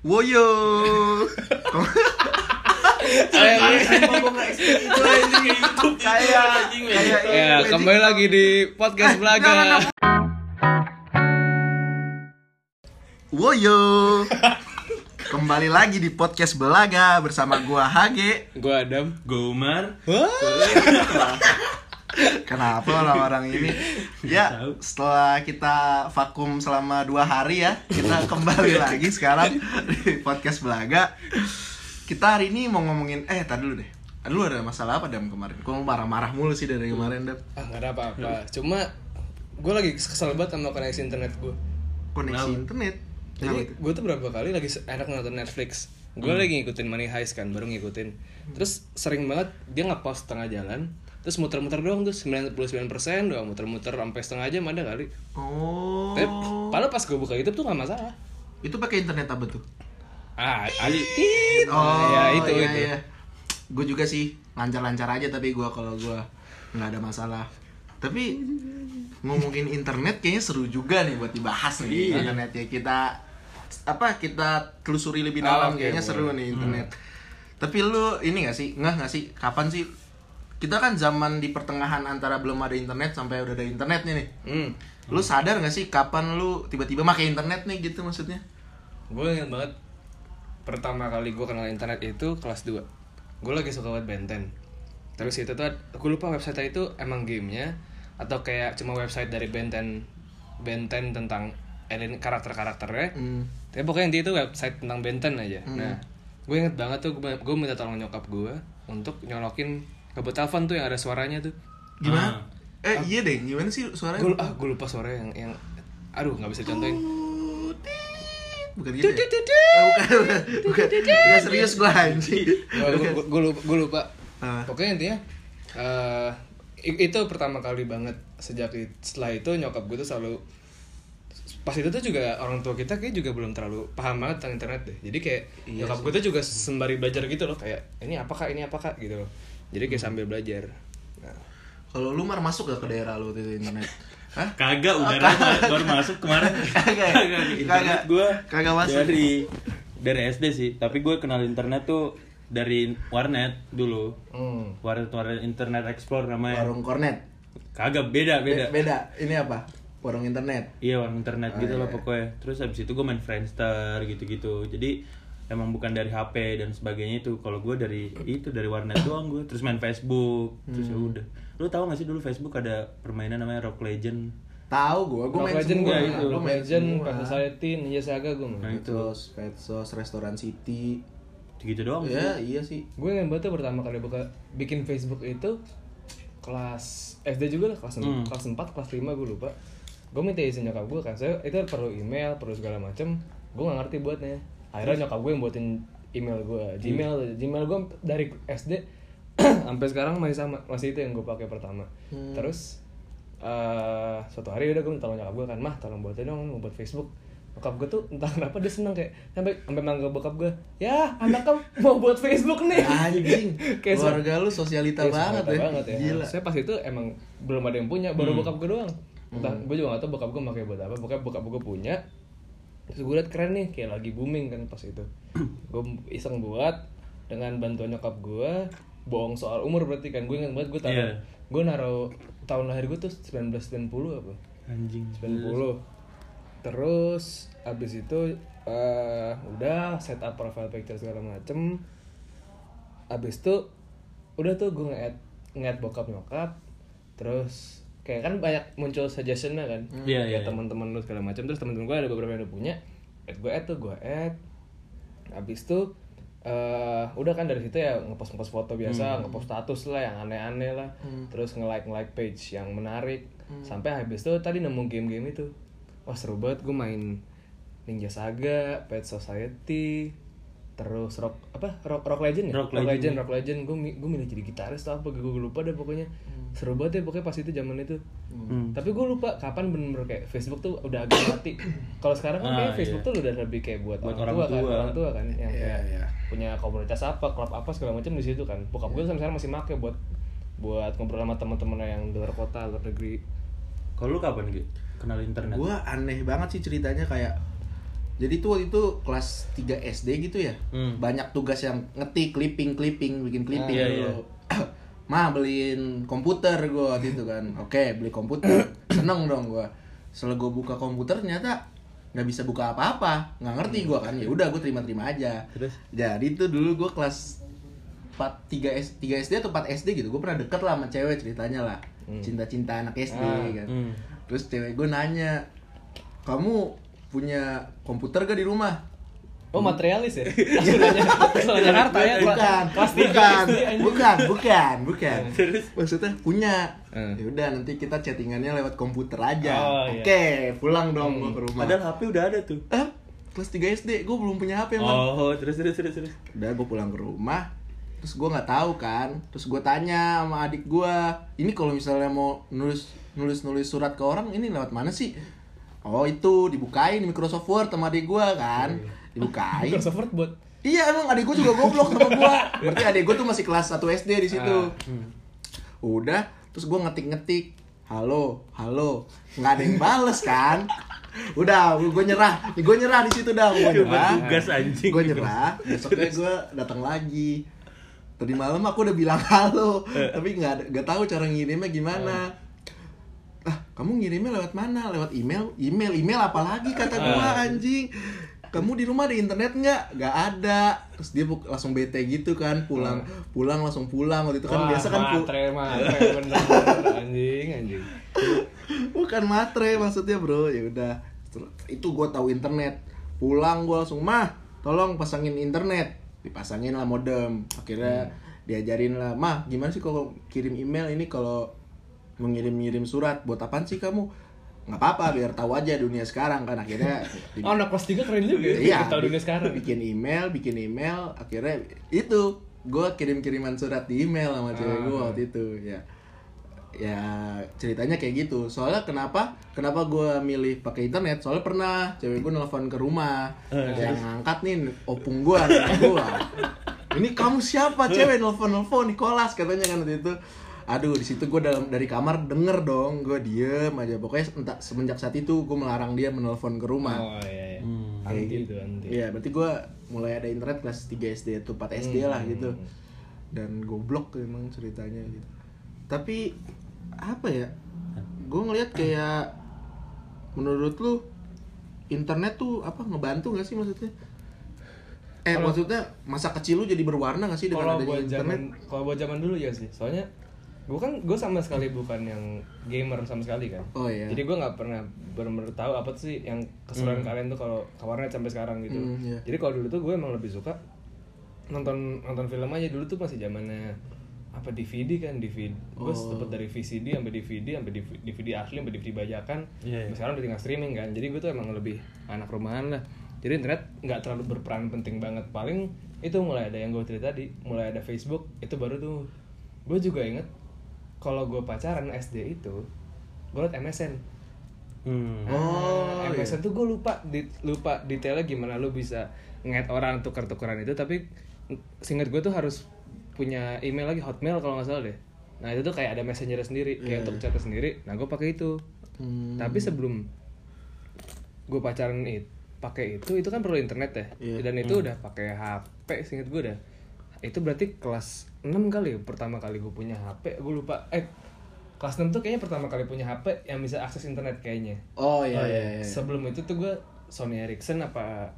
Woyo. Kayak Ya, kembali lagi di podcast Belaga. Woyo. Kembali lagi di podcast Belaga bersama gua Hage. Gua Adam. Gomar Kenapa orang-orang ini? Ya, setelah kita vakum selama dua hari ya, kita kembali lagi sekarang di podcast Belaga. Kita hari ini mau ngomongin, eh tadi dulu deh. Lu ada masalah apa Dam kemarin? Kok marah-marah mulu sih dari kemarin Dam? Ah, nggak ada apa-apa. Cuma gue lagi kesel banget sama koneksi internet gue. Koneksi internet. Jadi gue tuh berapa kali lagi enak nonton Netflix. Gue lagi ngikutin Money Heist kan, baru ngikutin. Terus sering banget dia nge-post tengah jalan. Terus muter-muter doang tuh 99% doang muter-muter sampai setengah jam ada kali. Oh. Tapi padahal pas gue buka YouTube tuh gak masalah. Itu pakai internet apa tuh? Ah, Ali. Tit. Oh, ya itu iya, itu. Iya. Gue juga sih lancar-lancar aja tapi gua kalau gua nggak ada masalah. Tapi ngomongin internet kayaknya seru juga nih buat dibahas nih Iya. internet ya kita apa kita telusuri lebih Oh, dalam oke, kayaknya boleh. seru nih internet. Tapi lu ini gak sih nggak nggak sih kapan sih kita kan zaman di pertengahan antara belum ada internet sampai udah ada internetnya nih. Hmm. Lu sadar gak sih kapan lu tiba-tiba pakai internet nih gitu maksudnya? Gue inget banget pertama kali gue kenal internet itu kelas 2 Gue lagi suka banget Benten Terus itu tuh, gue lupa website itu emang gamenya Atau kayak cuma website dari Benten Benten tentang alien karakter-karakternya Hmm. Tapi pokoknya intinya itu website tentang Benten aja Nah, gue inget banget tuh, gue minta tolong nyokap gue Untuk nyolokin kabel telepon tuh yang ada suaranya tuh Gimana? Eh iya deh, gimana sih suaranya? Gue ah, gue lupa suaranya yang, yang Aduh, nggak bisa contohin Bukan gitu ya? Ah, bukan, bukan, bukan. Nggak serius gua anjing. gue lupa, gua lupa. Ah. pokoknya intinya eh, i- itu pertama kali banget sejak setelah itu nyokap gue tuh selalu pas itu tuh juga orang tua kita kayak juga belum terlalu paham banget tentang internet deh jadi kayak Iya nyokap gue tuh juga sembari belajar gitu loh kayak ini apa kak ini apa kak gitu loh jadi kayak sambil belajar nah, Kalau lu mar masuk gak ke daerah lu itu internet? Hah? Kagak udah lama baru masuk kemarin Kagak. Kagak Kagak. Internet gue Kagak masuk. Dari Dari SD sih Tapi gue kenal internet tuh Dari warnet dulu hmm. Warnet warnet internet explore namanya Warung kornet. Kagak beda Be- beda Beda. Ini apa? Warung internet. Iya warung internet Oh, gitu iya. lah pokoknya Terus habis itu gue main Friendster gitu-gitu Jadi emang bukan dari HP dan sebagainya itu kalau gue dari itu dari warnet doang gue terus main Facebook terus ya Hmm. udah lu tahu gak sih dulu Facebook ada permainan namanya Rock Legend Tahu gua, gua Rock main Legend semua. gue itu. Rock Legend. Pet Society, Ninja Saga gue main Nah, itu. Petsos, Restoran City. gitu doang sih. Ya, iya sih. gue yang banget tuh pertama kali buka bikin Facebook itu kelas SD juga lah kelas Hmm. kelas 4 kelas 5 gue lupa gue minta izin nyokap gue kan saya itu perlu email perlu segala macem gue nggak ngerti buatnya akhirnya nyokap gue yang buatin email gue gmail gmail gue dari SD sampai sekarang masih sama masih itu yang gue pakai pertama terus eh suatu hari udah gue minta nyokap gue kan mah tolong buatin dong mau buat Facebook Bokap gue tuh entah kenapa dia seneng kayak sampai sampai manggil bokap gue ya anak kamu mau buat Facebook nih Anjing. Kayak Keluarga lu sosialita Iya, banget ya. banget ya. Gila. Saya pas itu emang belum ada yang punya, baru bokap gue doang. Entah, gue juga gak tau bokap gue pakai buat apa. Pokoknya bokap gue punya. Terus gue liat keren nih, kayak lagi booming kan pas itu. gue iseng buat dengan bantuan nyokap gue, bohong soal umur berarti kan. Gue ingat banget gue taruh, Iya. gue naruh tahun lahir gue tuh 1990 apa? anjing 90 terus abis itu eh udah setup profile picture segala macem abis itu udah tuh gue nge-add nge-add bokap nyokap terus kayak kan banyak muncul suggestionnya kan. Iya, ya iya, teman-teman lu segala macam. Terus teman-teman gue ada beberapa yang udah punya. Add gue add tuh gue add. Abis itu eh udah kan dari situ ya ngepost ngepost foto biasa ngepost status lah yang aneh-aneh lah. Terus nge like nge like page yang menarik. Sampai habis itu tadi nemu game-game itu. Wah seru banget. Gue main Ninja Saga Pet Society terus rock apa rock rock legend ya? Rock legend Legend. rock legend. Gue gue milih jadi gitaris atau apa gue lupa deh pokoknya. Seru banget ya pokoknya pas itu zaman itu. Hmm. tapi gue lupa kapan bener-bener kayak Facebook tuh udah agak mati. Kalau sekarang kan Ah, kayak Facebook iya. tuh udah lebih kayak buat, Buat orang, orang tua, kan tua. orang tua kan yang Iya, kayak iya. punya komunitas apa klub apa segala macam di situ kan. Bokap gue sampai sekarang masih make buat buat ngobrol sama teman-teman yang luar kota luar negeri. Kalau lu kapan gitu kenal internet. Gua aneh banget sih ceritanya kayak Jadi tuh waktu itu kelas 3 SD gitu ya. Hmm. Banyak tugas yang ngetik, clipping, clipping, bikin clipping Ah, iya, dulu. Mah beliin komputer gue waktu itu kan. Oke, beli komputer. Seneng dong gue. Setelah gue buka komputer ternyata nggak bisa buka apa-apa. Nggak ngerti gue kan. Ya udah gue terima-terima aja. Terus? Jadi itu dulu gue kelas 4 3 S 3 SD atau 4 SD gitu. Gue pernah deket lah sama cewek ceritanya lah. Cinta-cinta anak SD Ah, kan. hmm. Terus cewek gue nanya, "Kamu punya komputer gak di rumah?" Oh materialis ya? Nanya harta ya? bukan, tiga bukan, bukan, bukan, bukan. Terus? Maksudnya punya. Hmm. Ya udah nanti kita chattingannya lewat komputer aja. Oh, iya. Oke, pulang dong gua ke rumah. Padahal HP udah ada tuh. eh, kelas 3 SD gue belum punya HP emang. Oh, terus terus terus terus. Udah gue pulang ke rumah, terus gue nggak tahu kan, terus gue tanya sama adik gue, ini kalau misalnya mau nulis nulis nulis surat ke orang ini lewat mana sih? Oh itu dibukain Microsoft Word sama adik gue kan, dibukain. Microsoft Word buat Iya emang adik gue juga goblok sama gue Berarti adik gue tuh masih kelas 1 SD di situ. Udah Terus gue ngetik-ngetik Halo, halo. Nggak ada yang bales kan? Udah, gue nyerah. Gue nyerah di situ dah Gue nyerah. Tugas anjing. Gue nyerah. Besoknya gue datang lagi. Tadi malam aku udah bilang halo. Tapi nggak nggak tahu cara ngirimnya gimana. Ah kamu ngirimnya lewat mana? Lewat email? Email email apalagi kata gua anjing. Kamu di rumah ada internet nggak? Nggak ada. Terus dia langsung bete gitu kan pulang. Pulang langsung pulang. Waktu itu kan Wah, biasa kan matre matre bener anjing anjing. bukan matre maksudnya bro. Ya udah. Itu gua tahu internet. Pulang gua langsung mah tolong pasangin internet. Dipasangin lah modem. Akhirnya diajarin lah mah gimana sih kalau kirim email ini? Kalau mengirim-ngirim surat buat apaan sih kamu? Nggak apa-apa biar tahu aja dunia sekarang kan akhirnya di- Oh anak kelas 3 keren juga ya. iya Tahu dunia sekarang. bikin email bikin email akhirnya itu gue kirim-kiriman surat di email sama cewek gue Ah. waktu itu ya. Ya ceritanya kayak gitu. Soalnya kenapa kenapa gue milih pakai internet? Soalnya pernah cewek gue nelfon ke rumah yang ngangkat nih opung gue gue ini kamu siapa cewek? Nelfon nelfon Nicholas katanya kan waktu itu aduh di situ gue dalam dari kamar denger dong gue diem aja pokoknya entah semenjak saat itu gue melarang dia menelpon ke rumah Oh iya iya. Hmm. Kayak itu anti. Iya, berarti gue mulai ada internet kelas 3 SD atau 4 SD lah Hmm. gitu. Dan goblok emang ceritanya gitu. Tapi apa ya? Gue ngelihat kayak menurut lu internet tuh apa ngebantu gak sih maksudnya? Eh Kalau- maksudnya masa kecil lu jadi berwarna gak sih dengan adanya internet? kalau buat zaman dulu ya sih. Soalnya gue kan gue sama sekali bukan yang gamer sama sekali kan. Oh iya. Jadi gue nggak pernah benar-benar tahu apa sih yang keseruan kalian tuh kalau kawarnya sampai sekarang gitu. Hmm, iya. Jadi kalau dulu tuh gue emang lebih suka nonton nonton film aja dulu tuh masih zamannya apa DVD kan DVD gue Oh. dapat dari VCD sampai DVD sampai DVD, DVD asli sampai DVD bajakan iya. Sampai sekarang udah tinggal streaming kan jadi gue tuh emang lebih anak rumahan lah jadi internet nggak terlalu berperan penting banget paling itu mulai ada yang gue cerita tadi mulai ada Facebook itu baru tuh gue juga inget kalau gue pacaran SD itu gue liat MSN Hmm. Oh, Nah, MSN tuh gue lupa di, lupa detailnya gimana lu bisa nge orang tuker-tukeran itu tapi singkat gue tuh harus punya email lagi hotmail kalau nggak salah deh. Nah itu tuh kayak ada messenger sendiri kayak untuk chat sendiri. Nah gue pakai itu. Hmm. tapi sebelum gue pacaran itu pakai itu itu kan perlu internet ya. Iya. dan itu udah pakai HP singkat gue dah itu berarti kelas 6 kali ya, pertama kali gue punya HP gue lupa. Eh kelas 6 tuh kayaknya pertama kali punya HP yang bisa akses internet kayaknya. Oh iya iya. iya. sebelum itu tuh gue Sony Ericsson apa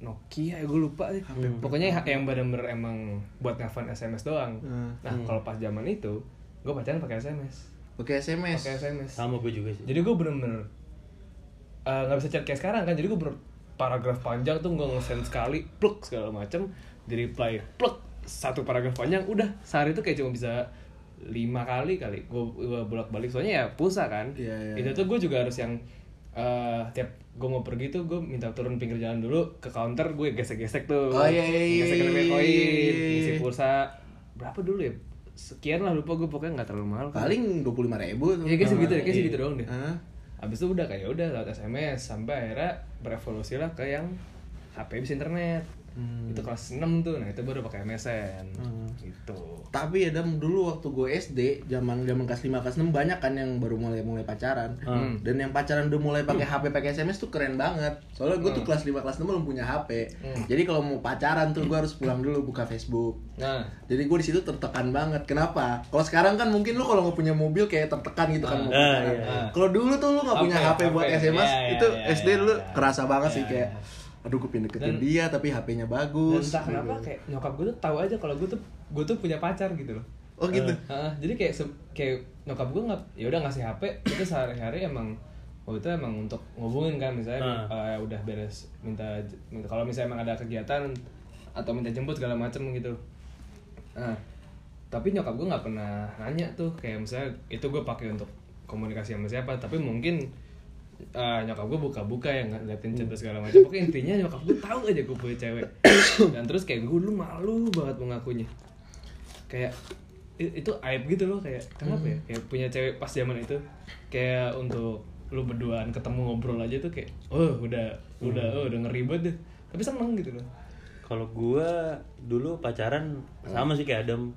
Nokia ya gue lupa sih. Pokoknya yang bener-bener emang buat nelfon SMS doang. Hmm. nah kalau pas zaman itu gue pacaran pakai SMS Pakai SMS. pakai SMS Sama gue juga sih. jadi gue bener-bener eh, nggak bisa chat kayak sekarang kan. Jadi gue ber paragraf panjang tuh gue nge-send sekali pluk segala macam di reply pluk satu paragraf panjang udah sehari tuh kayak cuma bisa lima kali kali gue bolak balik soalnya ya pulsa kan Iya, iya, itu tuh gue juga harus yang eh, tiap gue mau pergi tuh gue minta turun pinggir jalan dulu ke counter gue gesek-gesek tuh Oh, iya, iya, iya, gesek iya, koin iya. isi pulsa berapa dulu ya sekian lah lupa gue pokoknya nggak terlalu mahal kan. Paling 25 ribu tuh. Iya kayak segitu deh, kayak Iya. segitu doang deh. Hah? Abis itu udah kayak udah lewat SMS sampai akhirnya berevolusi lah ke yang HP bisa internet. Itu kelas 6 tuh nah itu baru pakai MSN gitu Tapi ya Dam, dulu waktu gue SD, zaman zaman kelas 5 kelas 6 banyak kan yang baru mulai mulai pacaran. Dan yang pacaran udah mulai pakai HP, pakai SMS tuh keren banget. Soalnya gue tuh kelas 5 kelas 6 belum punya HP. Jadi kalau mau pacaran tuh gue harus pulang dulu buka Facebook. nah Jadi gue di situ tertekan banget. Kenapa? Kalau sekarang kan mungkin lu kalau nggak punya mobil kayak tertekan gitu kan mau iya, iya. Kalau dulu tuh lu nggak punya HP, HP, buat. SMS, Iya, iya, itu iya, SD iya, iya. kerasa banget sih kayak aduh gue pengen deketin Dan- dia tapi HP-nya dan bagus. entah kenapa gitu. kayak nyokap gue tuh tahu aja kalau gue tuh gue tuh punya pacar gitu loh Oh gitu. Heeh, jadi kayak se- kayak nyokap gue nggak ya udah ngasih HP itu sehari-hari emang waktu itu emang untuk ngubungin kan misalnya eh, udah beres minta minta kalau misalnya emang ada kegiatan atau minta jemput segala macem gitu nah tapi nyokap gue nggak pernah nanya tuh kayak misalnya itu gue pakai untuk komunikasi sama siapa tapi mungkin eh, nyokap gue buka-buka yang ngeliatin chat segala macam. Pokoknya intinya nyokap gue tahu aja gue punya cewek. Dan terus kayak gue dulu malu banget mengakunya. Kayak itu aib gitu loh kayak kenapa ya? Kayak punya cewek pas zaman itu kayak untuk lu berduaan ketemu ngobrol aja tuh kayak oh udah udah oh udah ngeri banget deh. Tapi seneng gitu loh. Kalau gua dulu pacaran sama sih kayak Adam.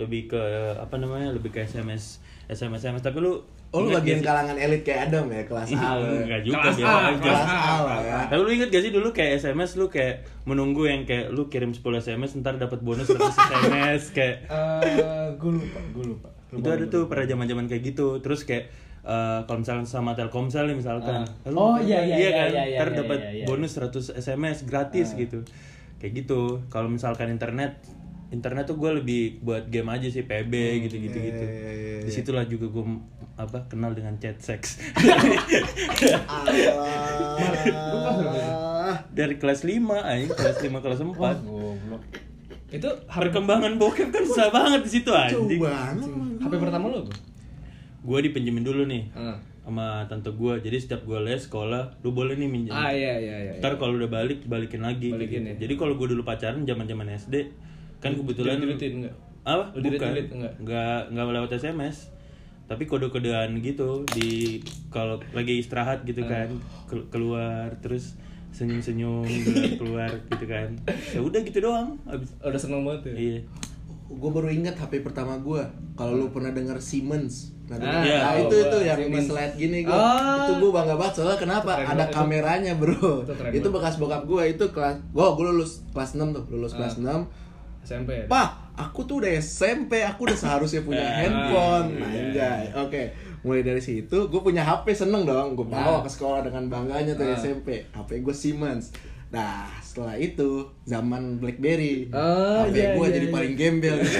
Lebih ke apa namanya lebih ke SMS SMS SMS tapi lu Oh lu bagian kalangan elit kayak Adam ya kelas A. ya? Enggak juga Kelas dia A, aja. Kelas A lah ya. Tapi lu inget gak sih dulu kayak SMS lu kayak menunggu yang kayak lu kirim 10 SMS ntar dapat bonus 100 SMS kayak eh gue lupa gue lupa itu ada tuh pada zaman-zaman kayak gitu. Terus kayak eh, kalau misalkan sama Telkomsel nih misalkan. Ah. lu- Oh, iya, iya, iya, kan? iya, iya, Ntar iya, dapat iya, iya. bonus 100 SMS gratis gitu. Kayak gitu. Kalau misalkan internet internet tuh gue lebih buat game aja sih PB gitu-gitu iya, gitu. iya, iya, iya. Di situlah juga gue apa kenal dengan chat seks. Allah. Dari kelas 5 anjing, kelas 5 kelas 4. goblok itu Perkembangan bokep kan susah banget di situ anjing. HP pertama lo apa? Gue dipinjemin dulu nih Ah. sama tante gue. Jadi setiap gue les sekolah, lu boleh nih minjem. ah iya iya iya Ntar kalau udah balik balikin lagi. Balikin gitu. ya. Jadi kalau gue dulu pacaran zaman-zaman SD kan kebetulan apa? Lu dilit-dilit Bukan. nggak? Nggak nggak lewat SMS. Tapi kode-kodean gitu di kalau lagi istirahat gitu Ah. kan kel- keluar terus senyum-senyum keluar, keluar gitu kan. Ya udah gitu doang. Abis udah seneng banget ya iya. Gue baru ingat HP pertama gue. Kalau lu pernah denger Siemens. Nah, Ah, iya. nah, itu itu yang di Siemens. slide gini gue. Ah. Itu gue bangga banget soalnya kenapa? Ada itu. kameranya, Bro. Itu Itu bekas bokap gue itu kelas Wow, gue lulus kelas 6 tuh, lulus kelas 6. SMP ya Pak, aku tuh udah SMP, aku udah seharusnya punya Ah, handphone. iya, Anjay. Oke, mulai dari situ gue punya HP seneng dong. Gue bawa Ah. ke sekolah dengan bangganya tuh Ah. SMP. HP gue Siemens. Nah, setelah itu zaman BlackBerry. Ah, HP iya, gue iya, jadi iya. paling gembel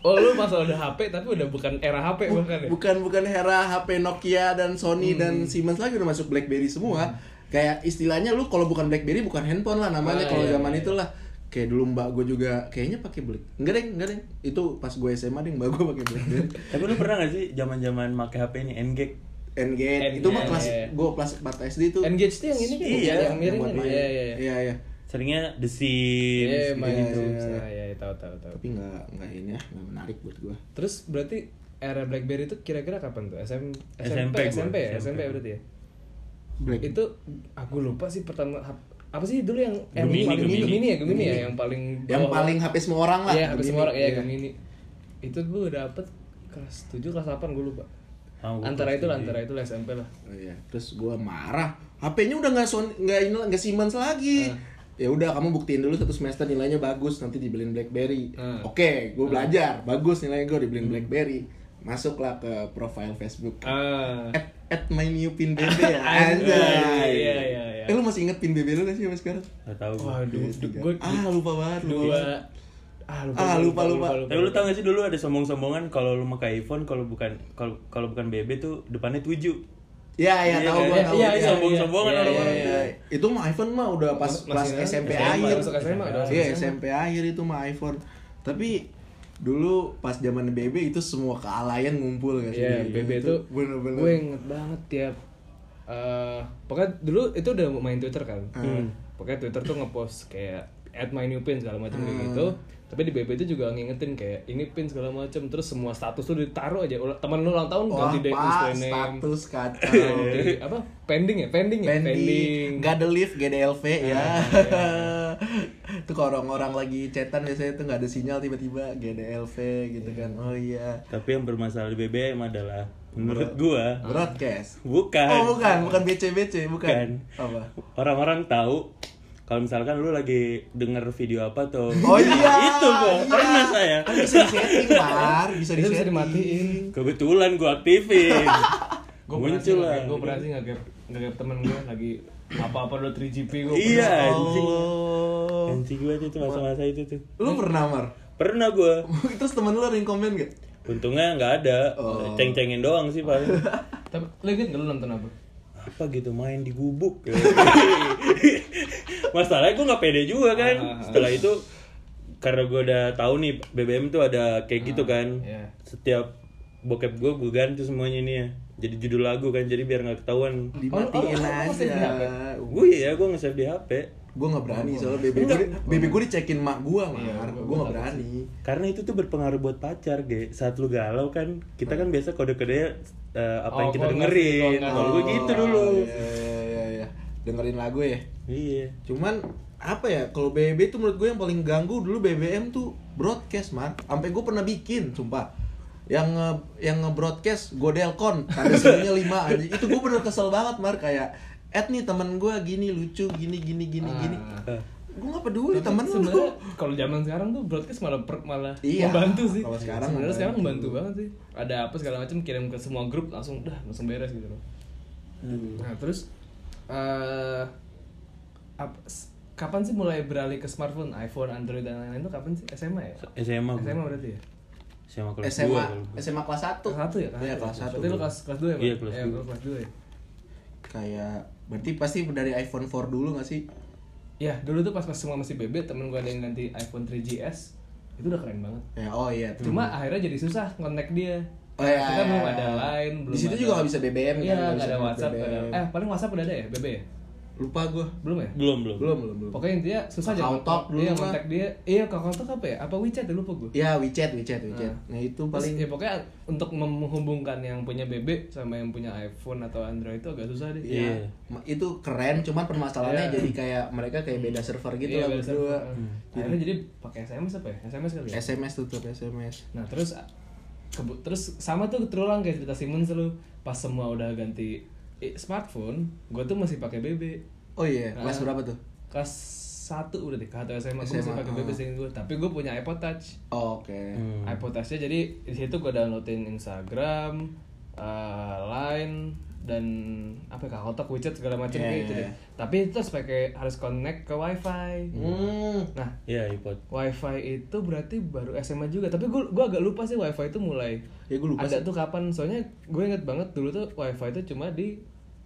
oh lu pas udah HP tapi udah bukan era HP bahkan ya bukan bukan era HP Nokia dan Sony dan Hmm. Siemens lagi udah masuk BlackBerry semua. Kayak istilahnya lu kalau bukan BlackBerry bukan handphone lah namanya Ah, kalau iya, zaman iya. itulah. Kayak dulu mbak gue juga kayaknya pakai Black. Enggak deh, enggak deh. Itu pas gue SMA deh mbak gue pakai BlackBerry. Tapi lu pernah gak sih zaman-zaman make HP ini Engage? Engage. Itu mah kelas Iya. gue kelas 4 SD itu. Engage tuh yang ini kan Iya, yang miring buat kan main. iya iya iya Iya, iya. Seringnya The Sims Iya, main gitu. Nah, iya, tahu tahu tahu. Tapi enggak enggak ini ya, enggak menarik buat gue. Terus berarti era BlackBerry itu kira-kira kapan tuh? SM, SMP SMP, gua, SMP ya? SMP. SMP berarti ya? Black. Itu aku lupa sih pertama apa sih dulu yang yang Gemini, paling Gemini. Gemini ya Gemini ya Gemini. yang paling yang bawah- paling HP semua orang lah. Iya, habis semua orang ya Iya. Gemini. Itu gue dapet kelas 7 kelas 8 gue lupa. Ah, gua antara itu lah, tujuh. antara itu lah SMP lah. Oh, iya. Terus gue marah. HP-nya udah nggak Sony, nggak ini nggak Siemens lagi. Ya udah kamu buktiin dulu satu semester nilainya bagus nanti dibeliin BlackBerry. Hmm. Oke, gue belajar bagus nilainya gue dibeliin BlackBerry. Masuklah ke profile Facebook. Ah. At, at my new pin BB ya. Anjay. Anjay. Iya, iya, iya. Eh lu masih inget pin BB lu gak sih sampai sekarang? Gak tau gua. Waduh, gue ah lupa banget. lupa dua banget. ah lupa Ah, lupa, lupa. Tapi lu tau gak sih dulu ada sombong-sombongan kalau lu pakai iPhone kalau bukan kalau kalau bukan BB tuh depannya 7. Iya iya Iya, tahu kan? gua Iya, tahu. iya, Iya, sombong-sombongan iya, orang-orang iya, iya. Itu mah iPhone mah udah pas pas? SMP akhir. Iya. SMP akhir itu mah iPhone. Tapi dulu pas zaman BB itu semua kealayan ngumpul gak sih? Iya, BB itu bener-bener. gue inget banget tiap eh pokoknya dulu itu udah main Twitter kan. Hmm. Pokoknya Twitter tuh ngepost kayak add my new pin segala macam kayak Hmm. gitu tapi di BB itu juga ngingetin kayak ini pin segala macam terus semua status tuh ditaruh aja teman lu ulang tahun Wah, ganti deh status kacau. Ganti apa pending ya pending ya Pending, gak ada lift GDLV ya. Ah, itu kalau orang-orang lagi chatan biasanya tuh nggak ada sinyal tiba-tiba GDLV gitu kan. Oh iya. Tapi yang bermasalah di BBM adalah menurut gua Broadcast. bukan. Oh bukan, bukan BC-BC, bukan. Bukan. Apa? Orang-orang tahu kalau misalkan lu lagi denger video apa tuh. Oh iya. itu gua iya. pernah saya. Kan bisa disetting, Mar. Bisa itu bisa dimatiin Kebetulan gua aktifin. sih Muncul lah. gue pernah sih ngegap ngegap temen gue lagi apa-apa udah 3GP gue Iya, Ya anjing. Allah. Anjing gua tuh tuh masa-masa itu tuh. Lu pernah, Mar? Pernah gua. Terus temen lu ada yang komen gak? Untungnya nggak ada. Oh. Ceng-cengin doang sih paling. tapi lu inget nggak lu nonton apa apa gitu main di gubuk masalahnya gue nggak pede juga kan Ah, setelah itu karena gue udah tahu nih BBM tuh ada kayak gitu kan iya. setiap bokep gue gue ganti semuanya nih ya jadi judul lagu kan jadi biar nggak ketahuan Dimatiin Oh, oh, oh, di HP? aja. gue ya gue nge-save di HP Gue gak berani soalnya bebe gue bebe gue dicekin mak gue, Mar. Iya, Gue gua gak berani. karena itu tuh berpengaruh buat pacar ge saat lu galau kan kita kan biasa kode-kodenya eh, apa yang Oh, kita gua ngerti, dengerin kalau gue ngerti. gitu dulu Iya, iya, iya, iya. Dengerin lagu ya. iya Cuman apa ya kalau BB tuh menurut gue yang paling ganggu dulu BBM tuh broadcast man sampai gue pernah bikin sumpah yang nge, yang nge-broadcast Godelcon tanda serunya 5 aja itu gue bener kesel banget mar kayak Ed nih temen gue gini lucu gini gini gini gini Ah. Eh, gue gak peduli Tapi temen lu sebenarnya kalau zaman sekarang tuh broadcast malah per- malah Iya, membantu sih. kalau sekarang sebenarnya sekarang membantu. banget sih. Ada apa segala macam kirim ke semua grup langsung dah langsung beres gitu loh. Nah, terus eh ap- kapan sih mulai beralih ke smartphone, iPhone, Android dan lain-lain itu kapan sih? SMA ya? SMA gua. SMA berarti ya? SMA kelas SMA 2 kalau gua. SMA kelas 1 Kelas satu ya? Iya kelas 1 Berarti lu kelas kelas 2 ya? Iya, kelas Eh, dua. lu kelas 2 ya? kayak berarti pasti dari iPhone 4 dulu gak sih Ya, dulu tuh pas pas semua masih BB, temen gue ada yang ganti iPhone 3GS. Itu udah keren banget. ya oh iya tuh. Cuma akhirnya jadi susah connect dia. Oh, iya, Kita iya, belum iya. ada line, belum Di situ ada- juga nggak bisa BBM kan, Iya, bisa ada WhatsApp, ada. Eh, paling WhatsApp udah ada ya, BB ya? Lupa gue Belum ya? belum belum belum belum belum Pokoknya intinya susah aja. Kakao Talk dulu Iya, kontak dia. Iya, Talk apa ya? Apa WeChat ya lupa gue. ya WeChat WeChat WeChat Nah. nah itu Terus, paling ya pokoknya untuk menghubungkan yang punya BB sama yang punya iPhone atau Android itu agak susah deh. Iya. Ma- itu keren cuman permasalahannya Iya. jadi kayak mereka kayak beda server gitu Iya, lah beda berdua server. Akhirnya jadi pakai SMS apa ya? SMS kali ya? SMS tutup SMS Nah terus kebu- terus sama tuh terulang kayak cerita Simmons lu pas semua udah ganti smartphone, gue tuh masih pakai BB. oh iya kelas Ah. berapa tuh Kelas satu udah deh, atau SMA, gue masih pakai BB ah. sih gue. Tapi gue punya iPod Touch. Oh, oke Hmm. iPod Touch-nya jadi di situ gue downloadin Instagram, eh, Line dan apa ya, Talk, WeChat segala macam Iya, kayak gitu iya, deh. iya. Tapi itu harus pakai harus connect ke WiFi. hmm Nah, Iya iPod. WiFi itu berarti baru SMA juga. Tapi gue gua agak lupa sih WiFi itu mulai ya gue lupa ada sih tuh kapan. Soalnya gue inget banget dulu tuh WiFi itu cuma di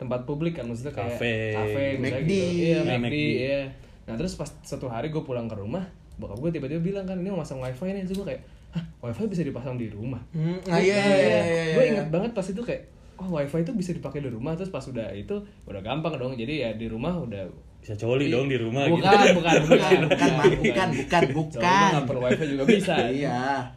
tempat publik kan maksudnya kayak Cafe. kafe misalnya McD. gitu. Iya, Ya, McD, iya. Nah, terus pas satu hari gue pulang ke rumah, bokap gue tiba-tiba bilang kan ini mau masang WiFi nih. Terus gue kayak, "Hah, WiFi bisa dipasang di rumah?" hmm ah, iya iya iya iya Gue iya. inget banget pas itu kayak Oh wifi itu bisa dipakai di rumah terus pas udah itu udah gampang dong jadi ya di rumah udah Bisa coli dong di rumah bukan, gitu. bukan, bukan, bukan bukan Mar. bukan bukan Soalnya bukan nggak perlu wifi juga bisa. iya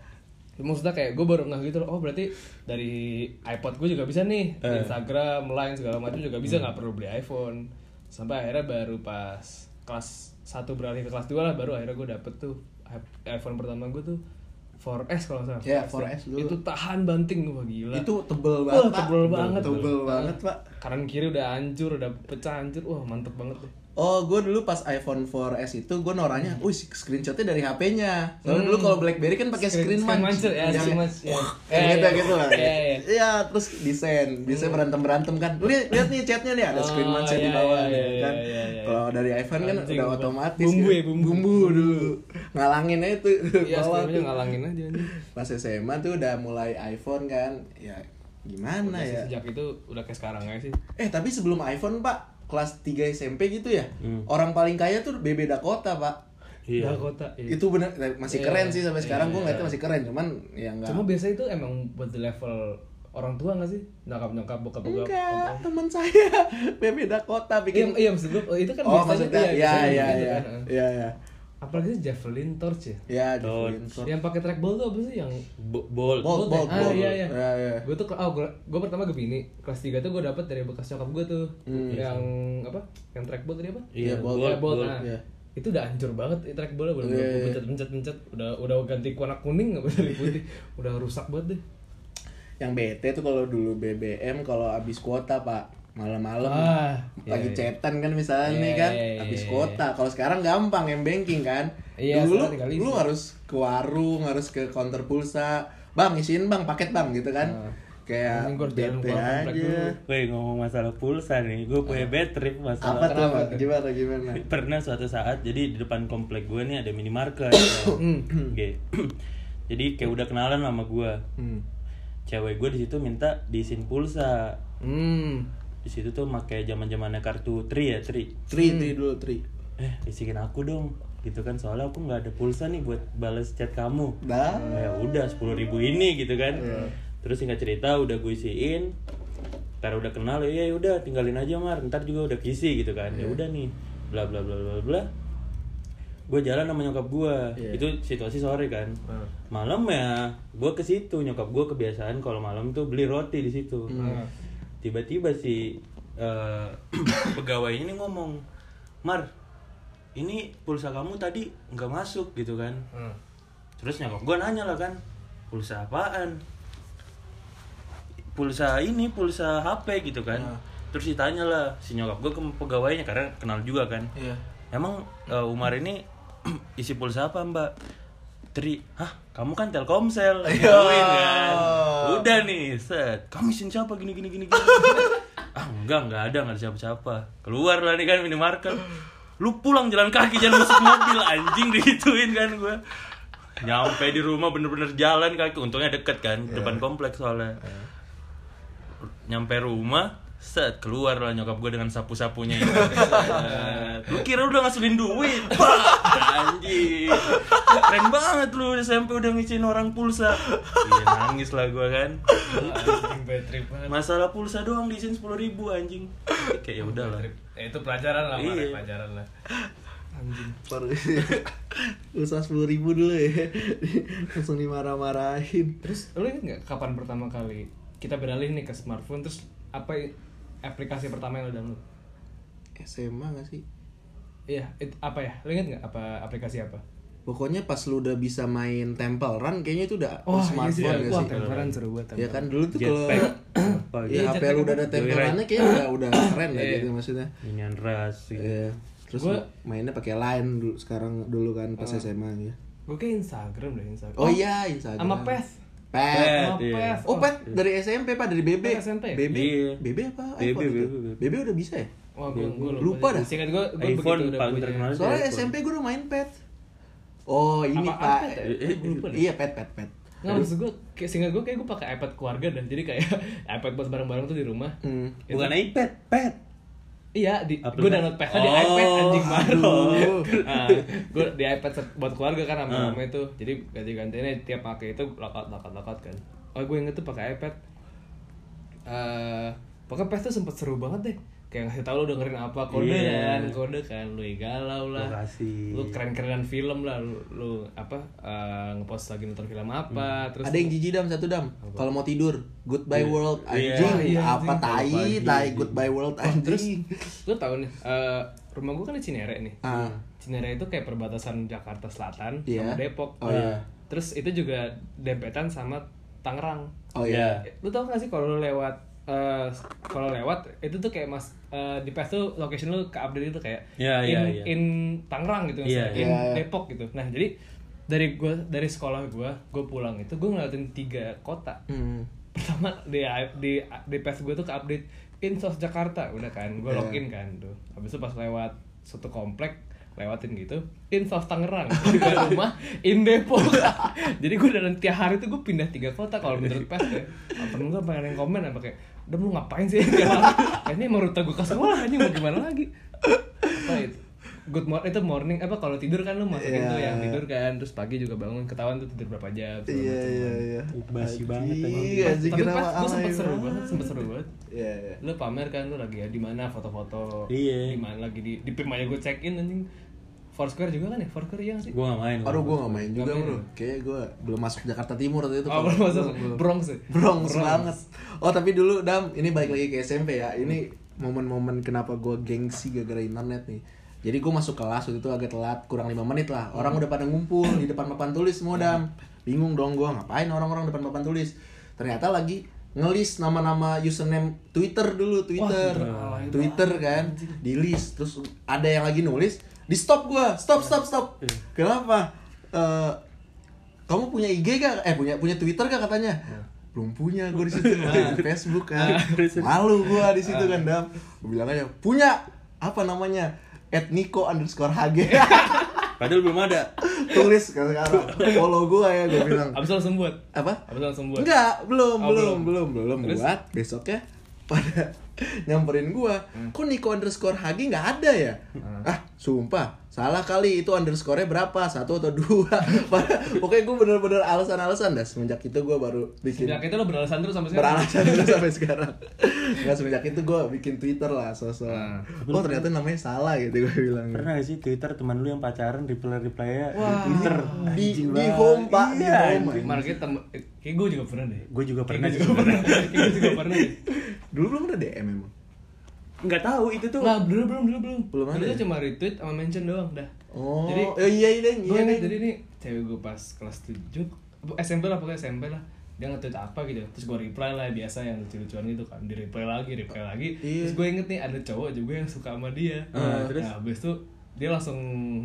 Maksudnya kayak gue baru nggak gitu loh. Oh berarti dari iPod gue juga bisa nih. Eh. Instagram, Line segala macam juga bisa nggak perlu beli iPhone. Sampai akhirnya baru pas kelas 1 beralih ke kelas 2 lah baru akhirnya gue dapet tuh iPhone pertama gue tuh 4S kalau nggak salah. Iya, 4S dulu. Itu tahan banting wah gila. itu tebel Wah, banget Pak. tebel banget. tebel banget pak Kanan kiri udah hancur, udah pecah hancur. Wah, mantep banget deh. Oh, gue dulu pas iPhone 4S itu gue noranya, wih screenshotnya dari HP-nya. Soalnya Hmm. dulu kalau BlackBerry kan pakai Screen- screen, muncher, ya, Yang- screen munch, ya. Ya, gitu ya. gitu lah. Ya, ya. Iya, terus desain, desain berantem berantem kan. Lihat lihat nih chatnya nih ada screen muncher di iya, bawah kan. Kalau dari iPhone kan Anjing, udah otomatis. Bumbu kan. ya, bumbu. dulu. Ngalangin aja tuh Iya, bawah tuh. ngalangin aja. Pas SMA tuh udah mulai iPhone kan. Ya gimana Udah ya? Sejak itu udah kayak sekarang aja sih. Eh tapi sebelum iPhone pak kelas 3 SMP gitu ya Hmm. orang paling kaya tuh BB Dakota pak Iya. Dakota. Iya. itu bener eh, masih Iya, keren sih sampai sekarang gue iya. ngeliatnya masih keren cuman ya enggak Cuma biasa itu emang buat di level orang tua gak sih? Nyokap-nyokap, bokap-bokap. enggak teman saya BB Dakota Iya, bikin iya maksud gue, itu kan oh biasanya maksudnya iya, ya biasanya ya gitu ya kan. ya ya apalagi sih Javelin Torch ya Ya, Torch. Javelin Torch. yang pakai trackball tuh apa sih yang Bo- Bolt. Bolt, ya? bolt, ah bolt. iya iya Ya, ya. gue tuh oh gue gue pertama Gemini kelas 3 tuh gue dapet dari bekas nyokap gue tuh yang apa yang trackball tadi apa Iya, Bolt, Ya, Bolt, bolt, Bolt. nah. iya. itu udah hancur banget ya, trackballnya udah Iya, yeah. iya. pencet pencet pencet udah udah ganti warna kuning nggak dari putih udah rusak banget deh Yang bete tuh kalau dulu BBM kalau habis kuota, Pak. Malam-malam Ah, lagi iya, iya. chatan kan misalnya Iya, nih kan iya, iya, habis iya. kuota. Kalau sekarang gampang m banking kan. Iya, dulu lu harus ke warung, harus ke counter pulsa. Bang, isiin Bang paket Bang gitu kan. Ah. Kayak bete aja. Woi ngomong masalah pulsa nih, gue punya bad trip Apa masalah. tuh? Pak? tuh? Gimana gimana? Pernah suatu saat, jadi di depan komplek gue nih ada minimarket. Hmm. Oke. jadi kayak udah kenalan sama gue. Hmm. Cewek gue di situ minta diisin pulsa. hmm Di situ tuh pakai zaman zamannya kartu tri ya tri. Tri, tri dulu tri. Eh isikin aku dong, gitu kan soalnya aku nggak ada pulsa nih buat balas chat kamu. Dah. ya udah sepuluh ribu ini gitu kan Iya. terus singkat cerita udah gue isiin ntar udah kenal ya udah tinggalin aja mar ntar juga udah kisi gitu kan Iya. ya udah nih bla bla bla bla bla gue jalan sama nyokap gue Iya. itu situasi sore kan Ah. malam ya gue ke situ nyokap gue kebiasaan kalau malam tuh beli roti di situ Ah. Tiba-tiba si eh, pegawainya ini ngomong mar ini pulsa kamu tadi nggak masuk gitu kan Hmm. Terus nyokap gue nanya lah kan, pulsa apaan? Pulsa ini, pulsa HP gitu kan. Ah. Terus ditanya lah si nyokap gue ke pegawainya karena kenal juga kan. Iya. Emang eh, Umar ini isi pulsa apa mbak? Tri, hah kamu kan Telkomsel, gituin kan. Udah nih, set. Kamu isin siapa gini gini gini gini. ah enggak enggak ada enggak ada siapa-siapa. Keluar lah nih kan minimarket. Lu pulang jalan kaki jangan masuk mobil anjing digituin kan gue. Nyampe di rumah bener-bener jalan kaki, untungnya deket kan, depan kompleks soalnya. Nyampe rumah, set keluar lah nyokap gue dengan sapu-sapunya itu. Set. lu kira udah ngasilin duit? Anjing. Keren banget lu SMP udah ngisiin orang pulsa. Iya nangis lah gue kan. Anjing. Masalah pulsa doang diisiin sepuluh ribu anjing. Kayak ya udahlah. Eh, itu pelajaran lah, Iya. pelajaran lah. Anjing. Usaha sepuluh ribu dulu ya langsung dimarah-marahin Terus lu inget nggak kapan pertama kali kita beralih nih ke smartphone terus apa aplikasi pertama yang lu download? SMA gak sih Iya, it- apa ya? Lu inget nggak apa aplikasi apa? pokoknya pas lu udah bisa main Temple Run kayaknya itu udah Oh, smartphone iya, gak Wah, sih tempelan seru banget. ya kan dulu tuh kalau ya. Iya, HP lu udah apa? ada Temple. Run-nya kayaknya udah udah keren lah Iya. gitu maksudnya Minion Rush gitu. Iya. Terus Gua- mainnya pakai line dulu sekarang dulu kan pas Oh. SMA ya. Gue kayak Instagram deh Instagram. Oh, iya Instagram. Sama Peth. Pet. Pet. Sama iya. Peth. Oh, Pet dari SMP Pak dari BB. Pet SMP? BB. Iya. BB apa? BB, iPhone itu? BB. BB udah bisa ya? Wah, gue gue Lupa dah. Singkat gue gue iPhone begitu udah paling punya. terkenal. Soalnya iPhone. SMP gue udah main Pet. Oh, ini Apa- Pak. apa Pet ya? Eh, eh, lupa deh. Iya, Pet, Pet, Pet. Nggak maksud gue, kayak singkat gue kayak gue pakai iPad keluarga dah. Jadi kayak iPad buat bareng-bareng tuh di rumah. Hmm. Bukan iPad, pet. Iya, di, gue download di Oh, iPad anjing baru. nah, gue di iPad buat keluarga kan sama mama itu. Jadi ganti-gantinya tiap pakai itu lokat kan. Oh, gue inget tuh pakai iPad. Eh, pokoknya pet tuh sempet seru banget deh. Kayak ngasih tau lu dengerin apa kode Iya. kan, kode kan, lu galau lah. Lokasi. Lu keren-kerenan film lah, lu, lu apa eh, ngepost lagi nonton film apa, terus Ada yang jijik dam satu dam. Kalau mau tidur, Goodbye World Iya. anjing. Iya, Apa anjing. tai, tai Goodbye World anjing. lu tahu nih eh, rumah gue kan di Cinere nih Ah. Cinere itu kayak perbatasan Jakarta Selatan Iya. sama Depok Oh, iya. terus itu juga dempetan sama Tangerang Oh iya. lu tau gak sih kalau lu lewat eh, kalau lewat itu tuh kayak mas eh, di pes tuh location lu ke update itu kayak Iya, in, iya, iya. in Tangerang gitu misalnya, in iya, iya. Depok gitu nah jadi dari gua dari sekolah gua gue pulang itu gue ngeliatin tiga kota Hmm. pertama di di di pes gue tuh ke update Insos Jakarta udah kan gue Iya. login kan tuh habis itu pas lewat satu komplek lewatin gitu Insos Tangerang di rumah in Depok jadi gue dalam tiap hari tuh gue pindah tiga kota kalau menurut pes ya temen gue pengen yang komen apa kayak udah lu ngapain sih tiap hari ini emang rute gue ke sekolah aja mau gimana lagi apa itu Good morning itu morning apa kalau tidur kan lu masukin Iya. tuh yang tidur kan terus pagi juga bangun ketahuan tuh tidur berapa jam Iya macem iya iya. Basi banget Anjing, anjing. anjing, tapi pas gue sempet alay seru banget? banget sempet seru banget Iya iya. lu pamer kan lu lagi ya di mana foto-foto Iya. di mana lagi di di pim aja gue check in anjing Foursquare juga kan ya? Foursquare iya sih? Gue gak main. Aduh gue gak main juga bro. Kayaknya gue belum masuk Jakarta Timur waktu itu Oh, belum masuk. Bronx ya? Bronx banget. Oh tapi dulu Dam Ini balik lagi ke SMP ya. Ini momen-momen kenapa gue gengsi gara-gara internet nih. Jadi gue masuk kelas waktu itu agak telat Kurang 5 menit lah. Orang udah pada ngumpul Di depan papan tulis semua Dam. Bingung dong gue Ngapain orang-orang depan papan tulis? Ternyata lagi ngelis nama-nama username Twitter dulu Twitter. Wah. Twitter kan di list. Terus ada yang lagi nulis di stop gua. Stop stop stop. Kenapa? Eh, kamu punya IG gak eh punya punya Twitter gak katanya? Belum punya gue di situ di Facebook kan. Malu gua di situ kan dam. Gue bilang aja punya. Apa namanya? Etniko underscore hg Padahal belum ada. tulis kan sekarang. Follow gua ya gue bilang. Abis langsung buat apa? Abis langsung buat Enggak, belum, Oh, belum, belum. belum, belum, buat. Besoknya pada nyamperin gua, kok Niko underscore Hagi nggak ada ya? Ah, sumpah, salah kali itu underscore-nya berapa? Satu atau dua? Pada- Pokoknya gua bener-bener alasan-alasan dah. Semenjak itu gua baru bikin Sejak itu lo beralasan terus sampai sekarang beralasan terus sampai sekarang. Nggak semenjak itu gua bikin Twitter lah, sosok. Ah. Oh ternyata namanya salah gitu gua bilang. Pernah gak sih Twitter teman lu yang pacaran reply-reply-nya di Wah. Twitter? Di Anjing di banget. home pak, di Iya, home. Mana kayak tem kayak gue juga pernah deh Gue juga pernah juga pernah. Kayak gue juga pernah deh Dulu belum ada DM emang. Nggak tahu itu tuh. Nah, dulu belum, dulu belum. Belum ada Dulu ya? cuma retweet sama mention doang dah. Oh, Jadi oh, iya iya iya. iya. jadi nih cewek gue pas kelas 7 SMP lah pokoknya SMP lah dia nge-tweet apa gitu terus gue reply lah biasa yang lucu-lucuan gitu kan di reply lagi reply lagi Iya. terus gue inget nih ada cowok juga yang suka sama dia Ah, terus? nah habis itu dia langsung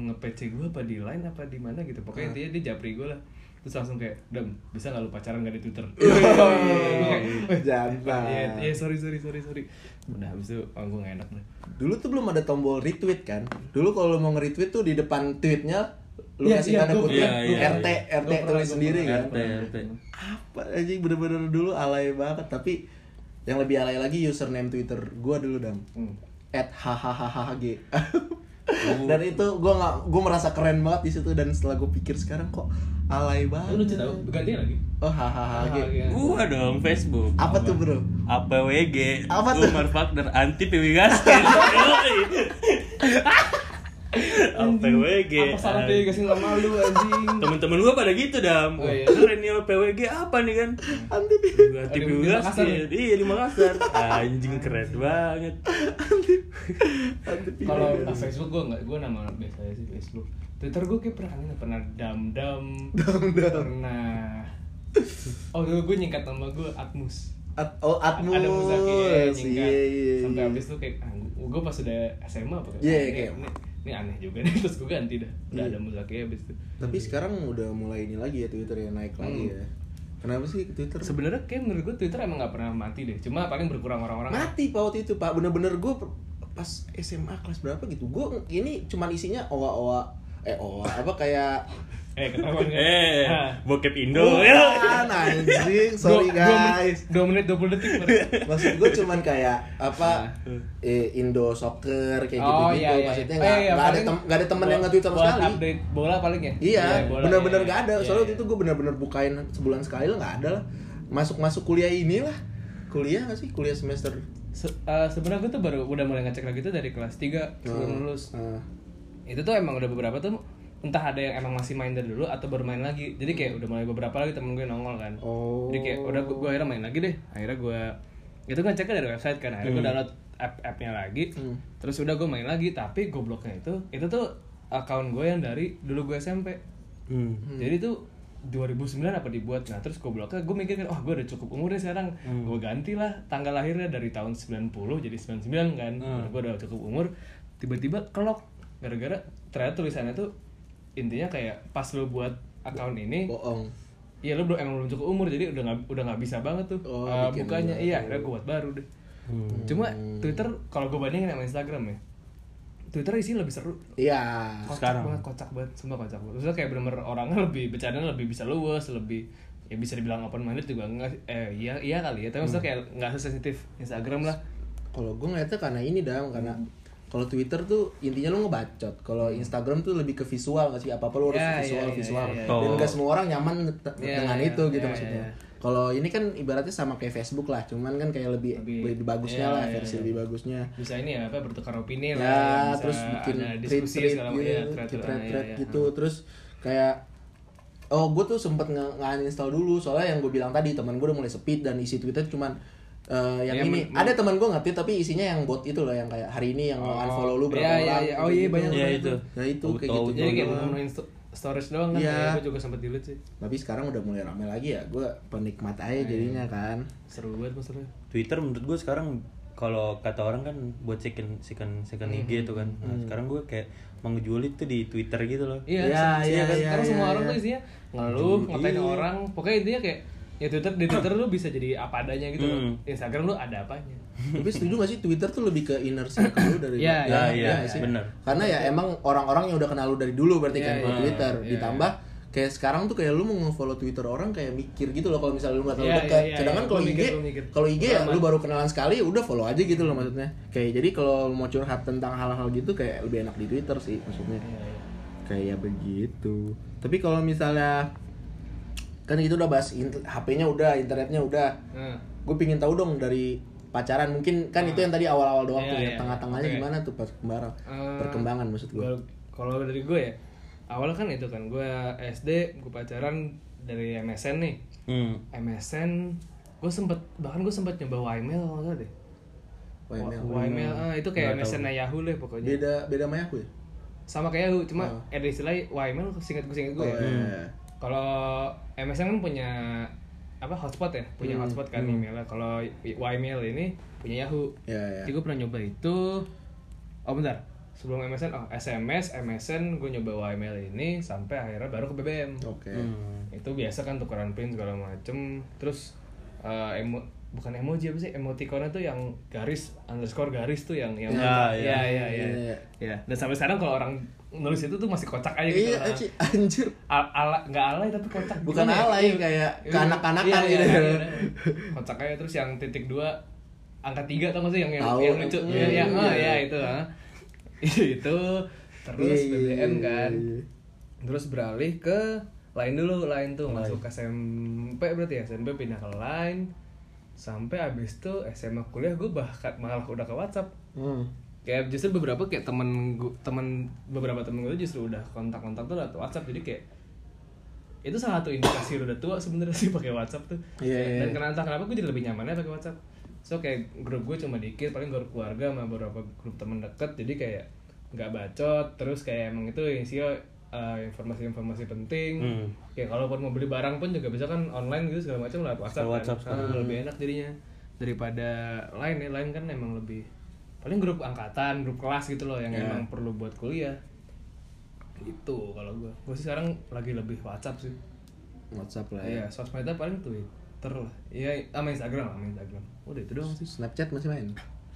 nge-PC gue apa di line apa di mana gitu pokoknya Ah. intinya dia japri gue lah terus langsung kayak dam bisa nggak lu pacaran gak di twitter Iya. Gue kayak, "Eh, Jangan. Iya, iya sorry sorry sorry sorry. Udah habis itu oh, gue gak enak deh. Dulu tuh belum ada tombol retweet kan. Dulu kalau lu mau nge-retweet tuh di depan tweetnya lu Iya, kasih iya, tanda kutip pernah, iya, RT iya. RT tulis sendiri kan. RT, RT. Apa anjing bener-bener dulu alay banget tapi yang lebih alay lagi username Twitter gua dulu dam. Hmm. At hahahahg. dan itu gua nggak gua merasa keren banget di situ dan setelah gua pikir sekarang kok alay Lu banget. lucu tau, ganti lagi. Oh hahahahg. iya. Gua dong Facebook. Apa tuh bro? APWG Apa tuh? Umar Fakder anti PW Gaskin APWG Apa salah dia kasih nama lu anjing? Temen-temen gua pada gitu dam Oh, iya. Keren nih PWG apa nih kan Anti Anti PW Gaskin ya? Iya di Makassar Anjing keren banget anti Kalau Facebook gue nggak, gue nama biasa sih Facebook. Twitter gue kayak pernah ini pernah dam dam. Dam Dam. Pernah. Oh dulu gue nyingkat nama gue Atmus. At, oh Atmus. Ada Muzaki ya nyingkat. Iya, iya, Sampai iya. habis itu kayak ah, gue pas udah SMA apa Iya, ini, kayak- ini, ini aneh juga nih terus gue ganti dah. Udah Iya. ada Muzaki habis itu. Tapi sekarang udah mulai ini lagi ya Twitter ya naik lagi Hmm. ya. Kenapa sih Twitter? Sebenarnya kayak menurut gue Twitter emang nggak pernah mati deh. Cuma paling berkurang orang-orang. mati pak waktu itu pak bener-bener gue pas SMA kelas berapa gitu gue ini cuman isinya owa owa eh owa apa kayak Eh ketahuan kan? Eh Ah. Bokep Indo Bukan anjing sorry Dua- dua menit- guys Dua menit 20 detik maksud gue cuman kayak apa eh, Indo soccer kayak gitu gitu iya, iya. maksudnya Oh, nggak iya, nggak ada tem nggak ada temen yang nge-tweet sama sekali update bola paling ya Iya, bola, bener-bener iya, gak ada. iya, Soalnya iya. waktu itu gue bener-bener bukain sebulan sekali lah nggak ada lah. Masuk-masuk kuliah inilah. Kuliah gak sih? Kuliah semester. Se- eh, sebenarnya gue tuh baru udah mulai ngecek lagi tuh dari kelas 3 sebelum Hmm. lulus Ah. Itu tuh emang udah beberapa tuh entah ada yang emang masih main dari dulu atau baru main lagi. Jadi kayak udah mulai beberapa lagi temen gue nongol kan. Oh. jadi kayak udah gue, gue akhirnya main lagi deh. Akhirnya gue itu kan ceknya dari website kan. Akhirnya gue download app appnya lagi. Hmm. terus udah gue main lagi tapi gobloknya itu itu tuh account gue yang dari dulu gue SMP Hmm. jadi tuh 2009 apa dibuat. Nah terus gue bloknya gue mikir kan oh gue udah cukup umur nih sekarang. Gue ganti lah tanggal lahirnya dari tahun 90 jadi 99 kan. Gue udah cukup umur. Tiba-tiba kelok gara-gara ternyata tulisannya tuh intinya kayak pas lo buat account ini Bohong. Iya lo belum emang belum cukup umur jadi udah nggak udah nggak bisa banget tuh Oh, uh, bukanya. iya akhirnya gue buat baru deh. Cuma Twitter kalau gue bandingin sama Instagram ya Twitter isinya lebih seru. Iya. kocak Sekarang. banget kocak banget semua kocak banget. Maksudnya kayak bener-bener orangnya lebih bercanda lebih bisa luwes lebih ya bisa dibilang open minded juga enggak eh iya iya kali ya tapi maksudnya kayak nggak sesensitif Instagram lah. Kalau gue ngeliatnya karena ini dam karena kalau Twitter tuh intinya lu ngebacot. Kalau Instagram tuh lebih ke visual nggak sih? Apa apa lu harus Ya, visual ya, ya, visual. ya, ya. Dan Oh. nggak semua orang nyaman Ya, dengan ya, itu gitu ya, maksudnya. ya. Kalau ini kan ibaratnya sama kayak Facebook lah, cuman kan kayak lebih Lebih- lebih, bagusnya iya, lah, iya, versi iya. lebih bagusnya. bisa ini ya apa bertukar opini Ya, lah bisa terus bikin diskusi thread segala gitu, ya, thread thread ya, ya. gitu. Terus kayak oh gue tuh sempet nge uninstall dulu soalnya yang gue bilang tadi teman gue udah mulai sepi dan isi Twitter cuman eh, yang Ya, ini men- ada teman gue nge-tweet tapi isinya yang bot itu loh yang kayak hari ini yang Oh, unfollow lu berapa iya, iya, orang iya. Oh, iya, gitu. banyak Iya, itu. Nah itu kayak Auto- gitu. jadi kayak sto- storage doang kan Iya. ya, gue juga sempet delete sih Tapi sekarang udah mulai rame lagi ya. Gue penikmat aja jadinya kan. seru banget maksudnya Twitter menurut gue sekarang kalau kata orang kan buat second second second IG itu kan. Nah, sekarang gue kayak mengejual itu di Twitter gitu loh. Iya, Iya, se- iya, kan? iya, Sekarang semua iya, orang iya. tuh isinya ngeluh, ngatain Iya. orang. Pokoknya intinya kayak ya Twitter di Twitter lu bisa jadi apa adanya gitu. Hmm. Instagram lu ada apanya. Tapi setuju gak sih Twitter tuh lebih ke inner circle lu dari Iya, iya, Ya, iya, nggak sih? bener. Karena ya emang orang-orang yang udah kenal lu dari dulu berarti Iya, kan kalau iya, Twitter iya, ditambah kayak sekarang tuh kayak lu mau nge-follow Twitter orang kayak mikir gitu loh kalau misalnya lu nggak terlalu Iya, dekat. iya, iya, Sedangkan iya. kalau IG, kalau IG ya lu baru kenalan sekali udah follow aja gitu loh maksudnya. Kayak jadi kalau lu mau curhat tentang hal-hal gitu kayak lebih enak di Twitter sih maksudnya. Iya, Kayak begitu. Tapi kalau misalnya kan itu udah bahas HP-nya udah, internetnya udah. Nah, Gue pingin tahu dong dari pacaran mungkin kan itu yang tadi awal-awal doang Iya, tuh ya iya. tengah-tengahnya Oke. gimana tuh perkembangan Eh, perkembangan maksud gue gua kalau dari gue ya, awalnya kan itu kan gue SD, gue pacaran dari MSN nih. Hmm. MSN gue sempet bahkan gue sempet nyoba Ymail kalau deh. Ymail. Ymail, ah, itu kayak Nggak tahu. MSN Yahoo lah pokoknya. beda beda sama aku ya Sama kayak Yahoo, cuma Oh. ada istilah Ymail singkat gue singkat gue ya. Oh, iya. Kalau MSN kan punya apa hotspot ya, punya Hmm, hotspot kan emailnya. Kalau Ymail ini punya Yahoo. ya ya Jadi gue pernah nyoba itu. Oh bentar, sebelum MSN, oh SMS, MSN gue nyoba Ymail ini sampai akhirnya baru ke BBM. oke Hmm. Itu biasa kan tukeran pin segala macem. Terus eh, emo bukan emoji apa sih emoticonnya tuh yang garis underscore garis tuh yang yang Ya, ya ya. ya ya, Iya, ya. iya. Ya. Dan sampai sekarang kalau orang nulis itu tuh masih kocak aja gitu. iya Nah, Ci, anjir Al ala nggak alay tapi kocak Bukan ya? alay, Iya. kayak Iya, kekanak-kanakan iya, gitu. iya, iya, iya. kocak aja terus yang titik dua angka tiga tau gak sih yang yang, Tahu. yang lucu Iya, ya, yang iya. oh, ya itu ah. itu terus Iya, iya, BBM iya, kan iya. terus beralih ke lain dulu lain tuh masuk ke SMP berarti ya SMP pindah ke lain sampai abis itu SMA kuliah gue bahkan malah udah ke WhatsApp hmm. Kayak justru beberapa kayak temen gue temen beberapa temen gue justru udah kontak-kontak tuh lewat WhatsApp. Jadi kayak itu salah satu indikasi udah tua sebenarnya sih pakai WhatsApp tuh. Iya, iya, dan kenapa entah kenapa gue jadi lebih nyamannya pakai WhatsApp. So kayak grup gue cuma dikit paling grup keluarga sama beberapa grup temen deket. Jadi kayak nggak bacot terus kayak emang itu isinya uh, informasi-informasi penting. Hmm. kayak kalaupun mau beli barang pun juga bisa kan online gitu segala macam lewat WhatsApp, Lewat WhatsApp kan. Ah, lebih enak jadinya. Daripada lain ya lain kan emang lebih paling grup angkatan grup kelas gitu loh yang Ya. emang perlu buat kuliah. Itu kalau gue gue sih sekarang lagi lebih WhatsApp sih. WhatsApp lah ya. Iya sosmednya paling Twitter lah. Iya sama Instagram sama Instagram. Udah itu doang sih. Snapchat masih main?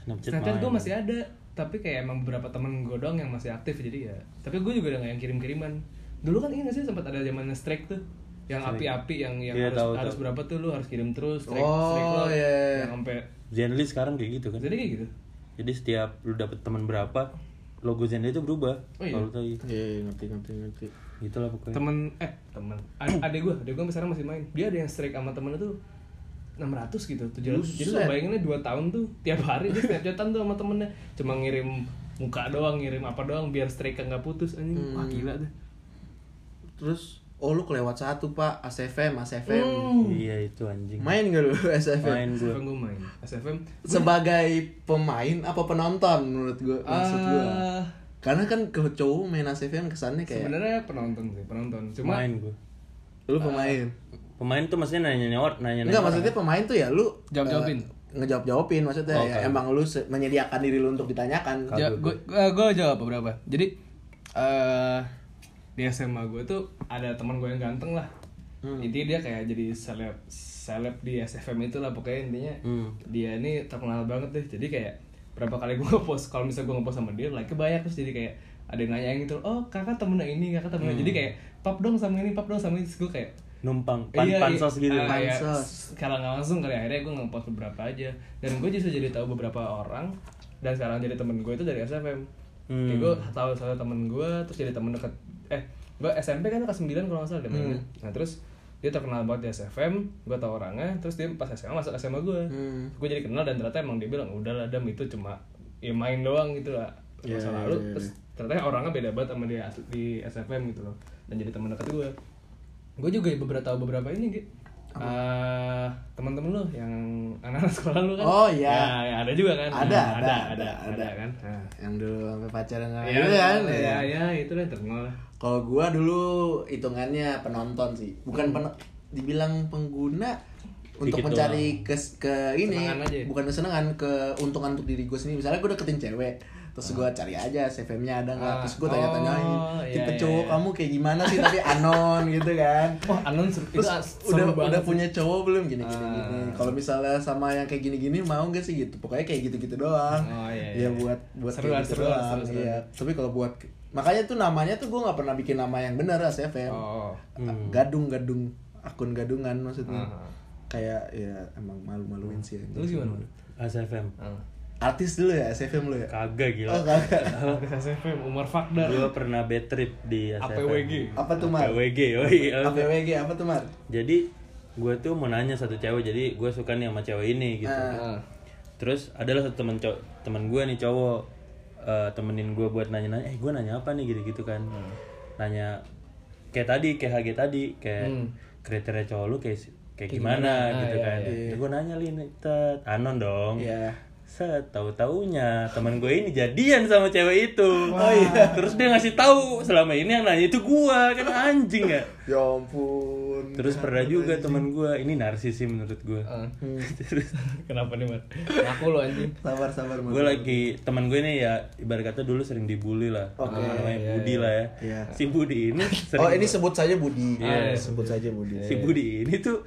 Snapchat, Snapchat gue masih ada tapi kayak emang beberapa temen gue doang yang masih aktif jadi ya. Tapi gue juga udah gak yang kirim kiriman dulu kan ini sih sempat ada zamannya strike tuh yang api-api yang yang Iya, harus tahu, harus tahu. berapa tuh lu harus kirim terus strike Oh, strike lo iya. yang sampai Zenly sekarang kayak gitu kan? Jadi kayak gitu jadi setiap lu dapet teman berapa logo Zenly itu berubah. Oh, iya? kalau lu tahu gitu iya ngerti ngerti ngerti. Gitulah pokoknya. Temen eh temen. Ad- adek gue adek gue sekarang masih main. Dia ada yang strike sama temennya tuh 600 gitu 700 jadi lo Buset. bayanginnya 2 tahun tuh tiap hari dia snapchatan tuh sama temennya. Cuma ngirim muka doang ngirim apa doang biar strike nggak putus. Anjing Hmm. wah gila tuh terus oh lu kelewat satu pak. ACFM ACFM Hmm. iya itu anjing. Main gak lu ACFM main gue SFM gue main. SFM sebagai pemain apa penonton menurut gua maksud gua? Ah, karena kan kalau cowok main ACFM kesannya kayak sebenarnya penonton sih penonton. Cuma main gue lu pemain? Pemain tuh maksudnya nanya nanya orang nanya enggak maksudnya pemain tuh ya lu Jawab-jawabin. eh, ngejawab jawabin maksudnya Oh, ya, kan. emang lu menyediakan diri lu untuk ditanyakan. Ja, gue gue jawab beberapa jadi eh di SMA gue tuh ada teman gue yang ganteng lah Hmm. intinya dia kayak jadi seleb seleb di SFM itu lah pokoknya intinya Hmm. dia ini terkenal banget deh jadi kayak berapa kali gue ngepost kalau misalnya gue ngepost sama dia like banyak terus jadi kayak ada yang nanya gitu oh kakak temennya ini kakak temennya jadi kayak pap dong sama ini pap dong sama ini terus gue kayak numpang pan Iya, pansos iya. gitu Ah, iya. Pansos. Kalau nggak langsung kali akhirnya gue ngepost beberapa aja dan gue justru jadi tahu beberapa orang dan sekarang jadi temen gue itu dari SFM. Hmm. Kayak gue tahu salah temen gue terus jadi temen deket eh gue SMP kan kelas 9 kalau nggak salah deh. Hmm. Nah terus dia terkenal banget di SFM gue tau orangnya terus dia pas SMA masuk SMA gue Hmm. gue jadi kenal dan ternyata emang dia bilang udahlah dam itu cuma ya main doang gitu lah Iya, masa iya, lalu iya. terus ternyata orangnya beda banget sama dia di SFM gitu loh dan jadi teman dekat gue gue juga beberapa tahu beberapa ini gitu Eh, teman-teman lo yang anak-anak sekolah lu kan Oh, iya. ya, ya, ada juga kan Ada, Nah, ada, ada, ada, ada, ada. kan Nah. Yang dulu sampai pacaran sama ya, kan. ya, ya. ya, itu lah terkenal Kalau gua dulu hitungannya penonton sih, bukan pen dibilang pengguna untuk Dikit mencari ke ke ini aja. bukan kesenangan keuntungan untuk diri gue sendiri misalnya gue deketin cewek terus gua cari aja CVM-nya ada nggak Ah. terus gue tanya-tanyain Oh, iya, tipe iya, cowok iya. kamu kayak gimana sih tapi anon gitu kan wah anon seru itu terus as- udah seru banget udah sih. punya cowok belum gini gini Ah. gini kalau misalnya sama yang kayak gini gini mau gak sih gitu pokoknya kayak gitu gitu doang Oh, iya, ya iya. buat buat Seru kayak lah, gitu seru doang seru, seru. iya tapi kalau buat makanya tuh namanya tuh gue nggak pernah bikin nama yang benar ACFM oh gadung gadung akun gadungan maksudnya. Ah. kayak ya emang malu-maluin sih lu gimana Bro? ASFM Ah. artis dulu ya ACFM lu ya? Kagak gila. Oh kagak. Artis SFM Umar Fakdar. Gue pernah bad trip di ASFM APWG. apa tuh mar? APWG oh iya APWG apa tuh mar? Jadi gue tuh mau nanya satu cewek jadi gue suka nih sama cewek ini gitu. Ah. terus adalah satu teman cowok teman gue nih cowok eh, temenin gue buat nanya-nanya eh gue nanya apa nih gitu-gitu kan nanya kayak tadi kayak HG tadi kayak Hmm. kriteria cowok lu kayak kayak gimana, gimana? gitu Ah, iya, kan iya. gue nanya lin anon dong Iya. Set tahu taunya teman gue ini jadian sama cewek itu. Oh iya terus dia ngasih tahu selama ini yang nanya itu gue kan anjing ya? Ya ampun. Terus pernah juga teman gue ini narsis sih menurut gue Ah. Hmm. terus kenapa nih Mar aku lo anjing. Sabar sabar Mar. gue lagi teman gue ini ya ibarat kata dulu sering dibully lah. Oke, nama namanya iya, Budi iya. lah ya. Iya. si Budi ini sering oh ini sebut saja Budi. Iya. sebut saja Budi. Si Budi ini tuh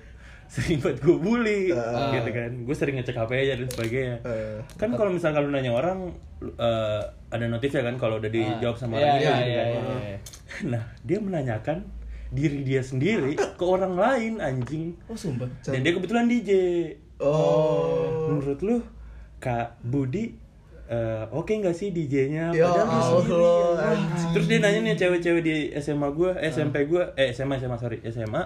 sering buat gue bully Ah. gitu kan. Gue sering ngecek HP aja dan sebagainya. Eh, kan kalau misalnya kalau nanya orang eh, ada notif ya kan kalau udah dijawab sama Iya, orang iya, gitu iya, kan. iya, iya. nah dia menanyakan diri dia sendiri ke orang lain anjing. Oh sumpah. Dan dia kebetulan DJ oh. Menurut lu kak Budi eh, oke nggak sih DJ-nya Ya Padahal dia sendiri, ya. terus dia nanya nih cewek-cewek di SMA gue SMP gue eh SMA SMA sorry SMA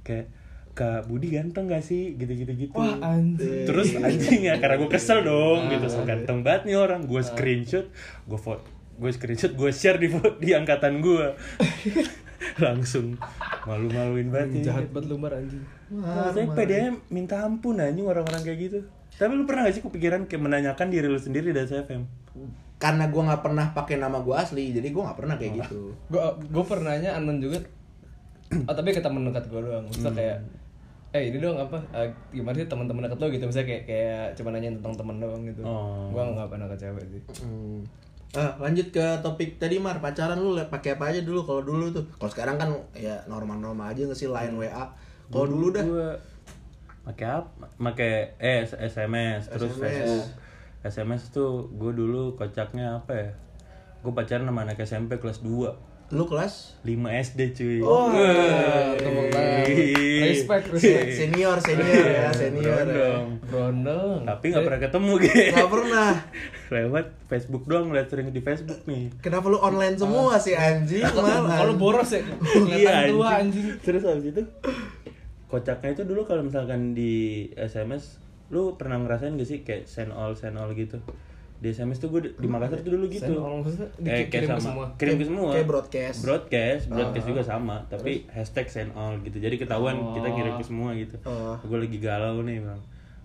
kayak kak Budi ganteng gak sih? Gitu-gitu gitu wah anjing. Terus anjing ya karena gue kesel dong gitu. So ganteng banget nih orang. Gue screenshot gue foto gue screenshot gue share di di angkatan gue langsung malu-maluin banget ya. jahat banget lu Mar anjing. Nah, saya PDM minta ampun anjing orang-orang kayak gitu. Tapi lu pernah gak sih kepikiran kayak menanyakan diri lu sendiri dari CFM karena gue nggak pernah pakai nama gue asli jadi gue nggak pernah kayak gitu. Gua gua pernahnya anon juga. Oh tapi ke teman dekat gua doang. Maksudnya kayak eh ini dong apa? Eh, gimana sih teman-teman dekat lo gitu? Misalnya kayak kayak cuma nanya tentang teman doang gitu. Oh. gua nggak pernah ke cewek sih. Hmm. Ah, lanjut ke topik tadi Mar. Pacaran lu le- pakai apa aja dulu? Kalau dulu tuh kalau sekarang kan ya normal-normal aja nggak sih? Line WA kalau dulu dah. Gue pakai apa pakai eh SMS terus SMS. Facebook SMS tuh gue dulu kocaknya apa ya? Gue pacaran sama anak SMP kelas 2 lu kelas? 5 SD cuy. Oh, tepuk tangan. Respect, respect. senior senior ya senior ya. Brondong tapi nggak pernah ketemu gitu nggak pernah. Lewat Facebook doang lihat sering di Facebook nih kenapa lu online semua sih anjing? Kalau boros ya. Iya anjing. anjing. Terus habis itu kocaknya itu dulu kalau misalkan di SMS lu pernah ngerasain gak sih kayak send all send all gitu di SMS tuh gue di Makassar tuh dulu gitu. Send all maksudnya Eh, dikirim kayak ke sama. semua? kirim ke semua. kayak broadcast. broadcast broadcast juga sama tapi hashtag send all gitu. Jadi ketahuan kita kirim ke semua gitu. Oh. gue lagi galau nih bang.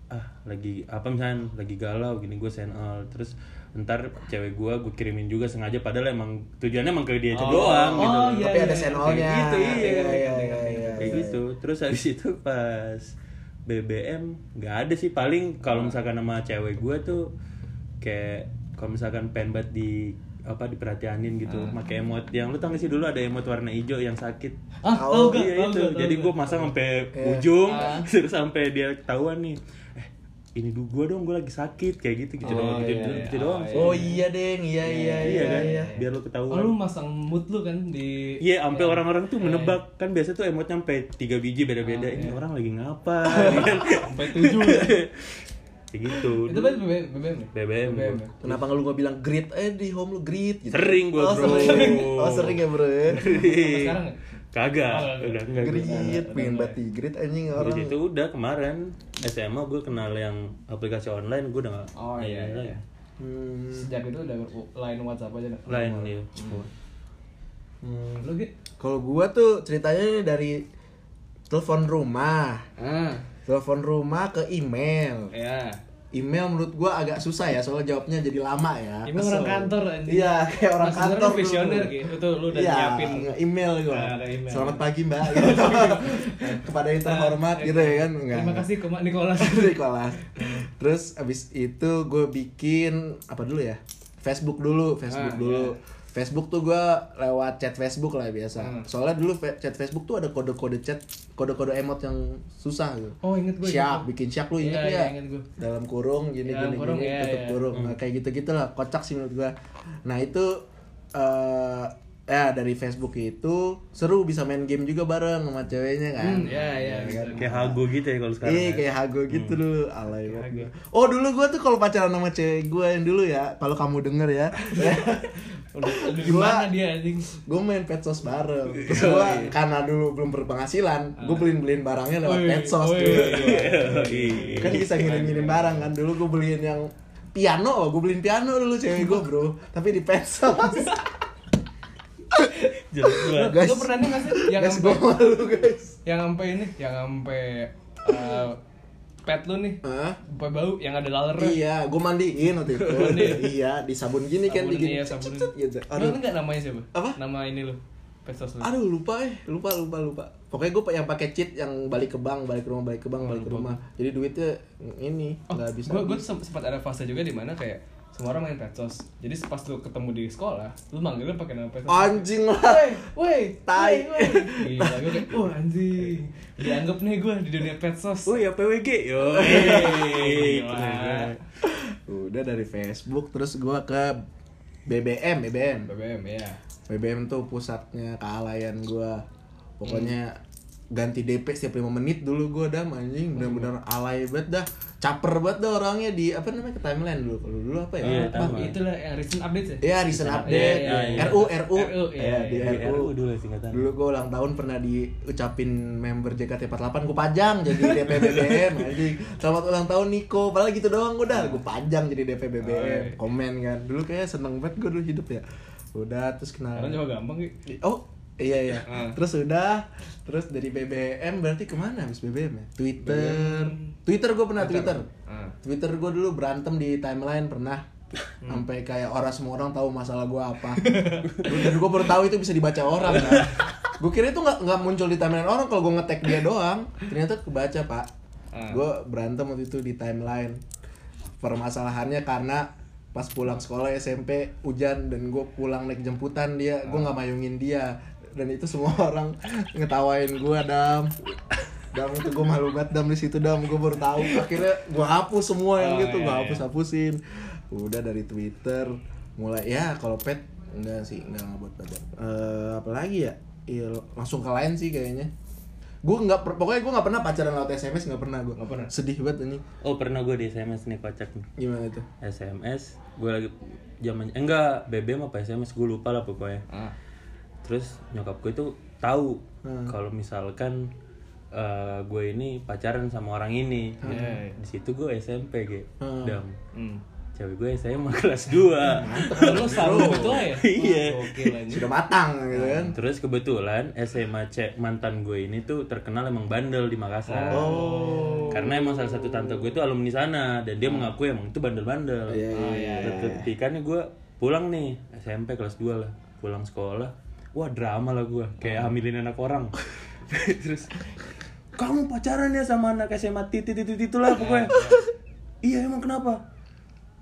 Ah lagi apa misalnya lagi galau gini gue send all. Terus ntar cewek gue gue kirimin juga sengaja padahal emang tujuannya emang ke dia aja doang Oh, gitu iya, tapi ada iya. send all-nya. Kayak gitu, iya. iya iya iya iya kayak gitu. Terus habis itu pas BBM nggak ada sih. Paling kalau misalkan sama cewek gue tuh kayak kalau misalkan pengen banget di apa diperhatianin gitu. Pakai emot. Yang lu tau gak sih dulu ada emot warna hijau yang sakit? Ah Oh, tau gak? Iya Tau itu. gak, jadi gue masang sampai Iya. ujung terus sampai dia ketahuan nih. Eh ini dulu gue dong gue lagi sakit kayak gitu gitu Oh, doang gitu, iya, gitu, iya. gitu doang. Oh, oh iya deng. Iya iya iya iya kan? iya. Biar lu Oh, ketahuan lu masang mood lu kan di Iya, sampai orang-orang tuh Iya, menebak. kan biasa tuh emotnya sampai tiga biji beda-beda. Oh, Ini iya. orang lagi ngapa? kan? sampai tujuh. ya. Kayak gitu. itu kan BBM BBM ya? BBM. BBM ya? kenapa nggak lu nggak bilang greet eh di home lu greet gitu Sering gua, oh, bro. sering oh sering ya bro ya Sampai sekarang ya Kagak, Oh, udah enggak. Grit, pengen banget di grit anjing orang. situ udah kemarin SMA gue kenal yang aplikasi online gue udah gak Oh iya iya. lagi. Hmm. Sejak itu udah line WhatsApp aja. Lain ya. Hmm. Lu gitu? Kalau gua tuh ceritanya nih dari telepon rumah, Ah, telepon rumah ke email. ya. Email menurut gua agak susah ya, soalnya jawabnya jadi lama ya. Ini Kesel. orang kantor anjing. Iya, kayak orang Nah, sebenarnya kantor. visioner gitu. Tuh lu udah iya, nyiapin. email gua. Nah, ada email. Selamat pagi, Mbak. gitu. Kepada yang terhormat Nah, gitu ya kan. Enggak. Terima kasih ke Mak Nicholas. Kelas. Terus abis itu gue bikin apa dulu ya? Facebook dulu, Facebook Ah, dulu. Facebook tuh gue lewat chat Facebook lah biasa. Hmm. Soalnya dulu fe- chat Facebook tuh ada kode-kode chat, kode-kode emot yang susah gitu. Oh, inget gue. Siap, bikin siap lu inget Iya, ya? iya, inget gue. Dalam kurung gini Dalam gini kurung, gini, iya, tutup iya. kurung. Nah, kayak gitu-gitu lah, kocak sih menurut gua. Nah, itu eh ya dari Facebook itu seru bisa main game juga bareng sama ceweknya kan. Hmm, iya, iya, kan? Kayak hago gitu ya kalau sekarang. Iya ya. kayak Hago gitu dulu alay banget. Oh dulu gua tuh kalau pacaran sama cewek gua yang dulu ya Kalau kamu denger ya Udah, udah di Gua- mana dia anjing? Gue main petsos bareng Terus gua karena dulu belum berpenghasilan Gue beliin-beliin barangnya lewat petsos dulu Iya. Kan bisa ngirim-ngirim barang kan Dulu gue beliin yang piano Gue beliin piano dulu cewek gue bro Tapi di petsos Jelek banget. Guys Lu pernah nih nggak sih yang Guys sampai gue malu guys yang sampai ini, yang sampai eh, pet lu nih, Hah? sampai bau yang ada laler. Iya, gue mandiin waktu itu. iya, di sabun gini kan, Sabun, digini, iya, sabun. gitu. Aduh. Aduh, enggak namanya siapa? Apa? Nama ini lu. Pesos lu. Aduh lupa eh, lupa lupa lupa. Pokoknya gue yang pakai cheat yang balik ke bank, balik ke rumah, balik ke bank, Oh, balik ke rumah. Jadi duitnya ini Oh, nggak bisa. gue sempat ada fase juga di mana kayak semua orang main petsos. Jadi pas lu ketemu di sekolah, lu manggilnya pakai nama petsos. Anjing lah. Woi, woi, Tai. woi, woi. Gila, gue kayak, oh anjing. Dianggap nih gue di dunia petsos. Oh ya PWG yo. Udah dari Facebook terus gue ke BBM, BBM. BBM ya. BBM tuh pusatnya kealayan gue. Pokoknya ganti DP setiap 5 menit dulu gue dah anjing bener-bener alay banget dah caper banget dah orangnya di apa namanya ke timeline dulu kalau dulu apa ya Iya, Apa? Itulah yang recent update ya. Iya, recent update. Iya, iya, iya. RU, RU. RU, iya, Iya, di Iya, RU. RU dulu singkatan. Dulu gue ulang tahun pernah diucapin member JKT48 gue pajang jadi DP BBM anjing. Selamat ulang tahun Niko. Padahal gitu doang udah gue pajang jadi DP BBM. Oh, iya. Komen kan. Dulu kayak seneng banget gue dulu hidup ya. Udah terus kenal. Karena cuma gampang gitu. Oh, iya iya. Ah. Terus udah terus dari BBM berarti ke mana habis BBM ya? Twitter. Twitter gue pernah Twitter. Ah. Twitter gue dulu berantem di timeline pernah sampai kayak orang semua orang tahu masalah gue apa dan gue baru tahu itu bisa dibaca orang kan gue kira itu nggak nggak muncul di timeline orang kalau gue ngetek dia doang ternyata kebaca pak Ah. gue berantem waktu itu di timeline permasalahannya karena pas pulang sekolah SMP hujan dan gue pulang naik jemputan dia gue nggak mayungin dia dan itu semua orang ngetawain gue dam dam itu gue malu banget dam di situ dam gue baru tahu akhirnya gue hapus semua yang Oh, gitu iya, gue iya. hapus hapusin udah dari Twitter mulai ya kalau pet enggak sih enggak nggak buat badan Eh, apa lagi ya iya langsung ke lain sih kayaknya gue nggak pokoknya gue nggak pernah pacaran lewat SMS nggak pernah gue Nggak pernah. sedih banget ini Oh pernah gue di SMS nih kocak nih. gimana tuh SMS gue lagi zaman eh, enggak BBM apa SMS gue lupa lah pokoknya. Ah. Terus nyokap gue itu tahu Hmm. kalau misalkan eh, gue ini pacaran sama orang ini. Iya. Di situ gue SMP gitu. Hmm. Dam. Hmm. Cewek gue SMA kelas 2. Lu selalu betul ya? Iya. Anjing. sudah matang gitu kan Terus kebetulan SMA C mantan gue ini tuh terkenal emang bandel di Makassar. oh Karena emang salah satu tante gue itu alumni sana dan dia mengaku emang itu bandel-bandel. Iya, Oh, iya, iya. Ketika nih gue pulang nih SMP kelas 2 lah, pulang sekolah, wah drama lah gue, kayak hamilin anak orang. Terus kamu pacaran ya sama anak SMA titit titit itulah pokoknya. iya emang kenapa?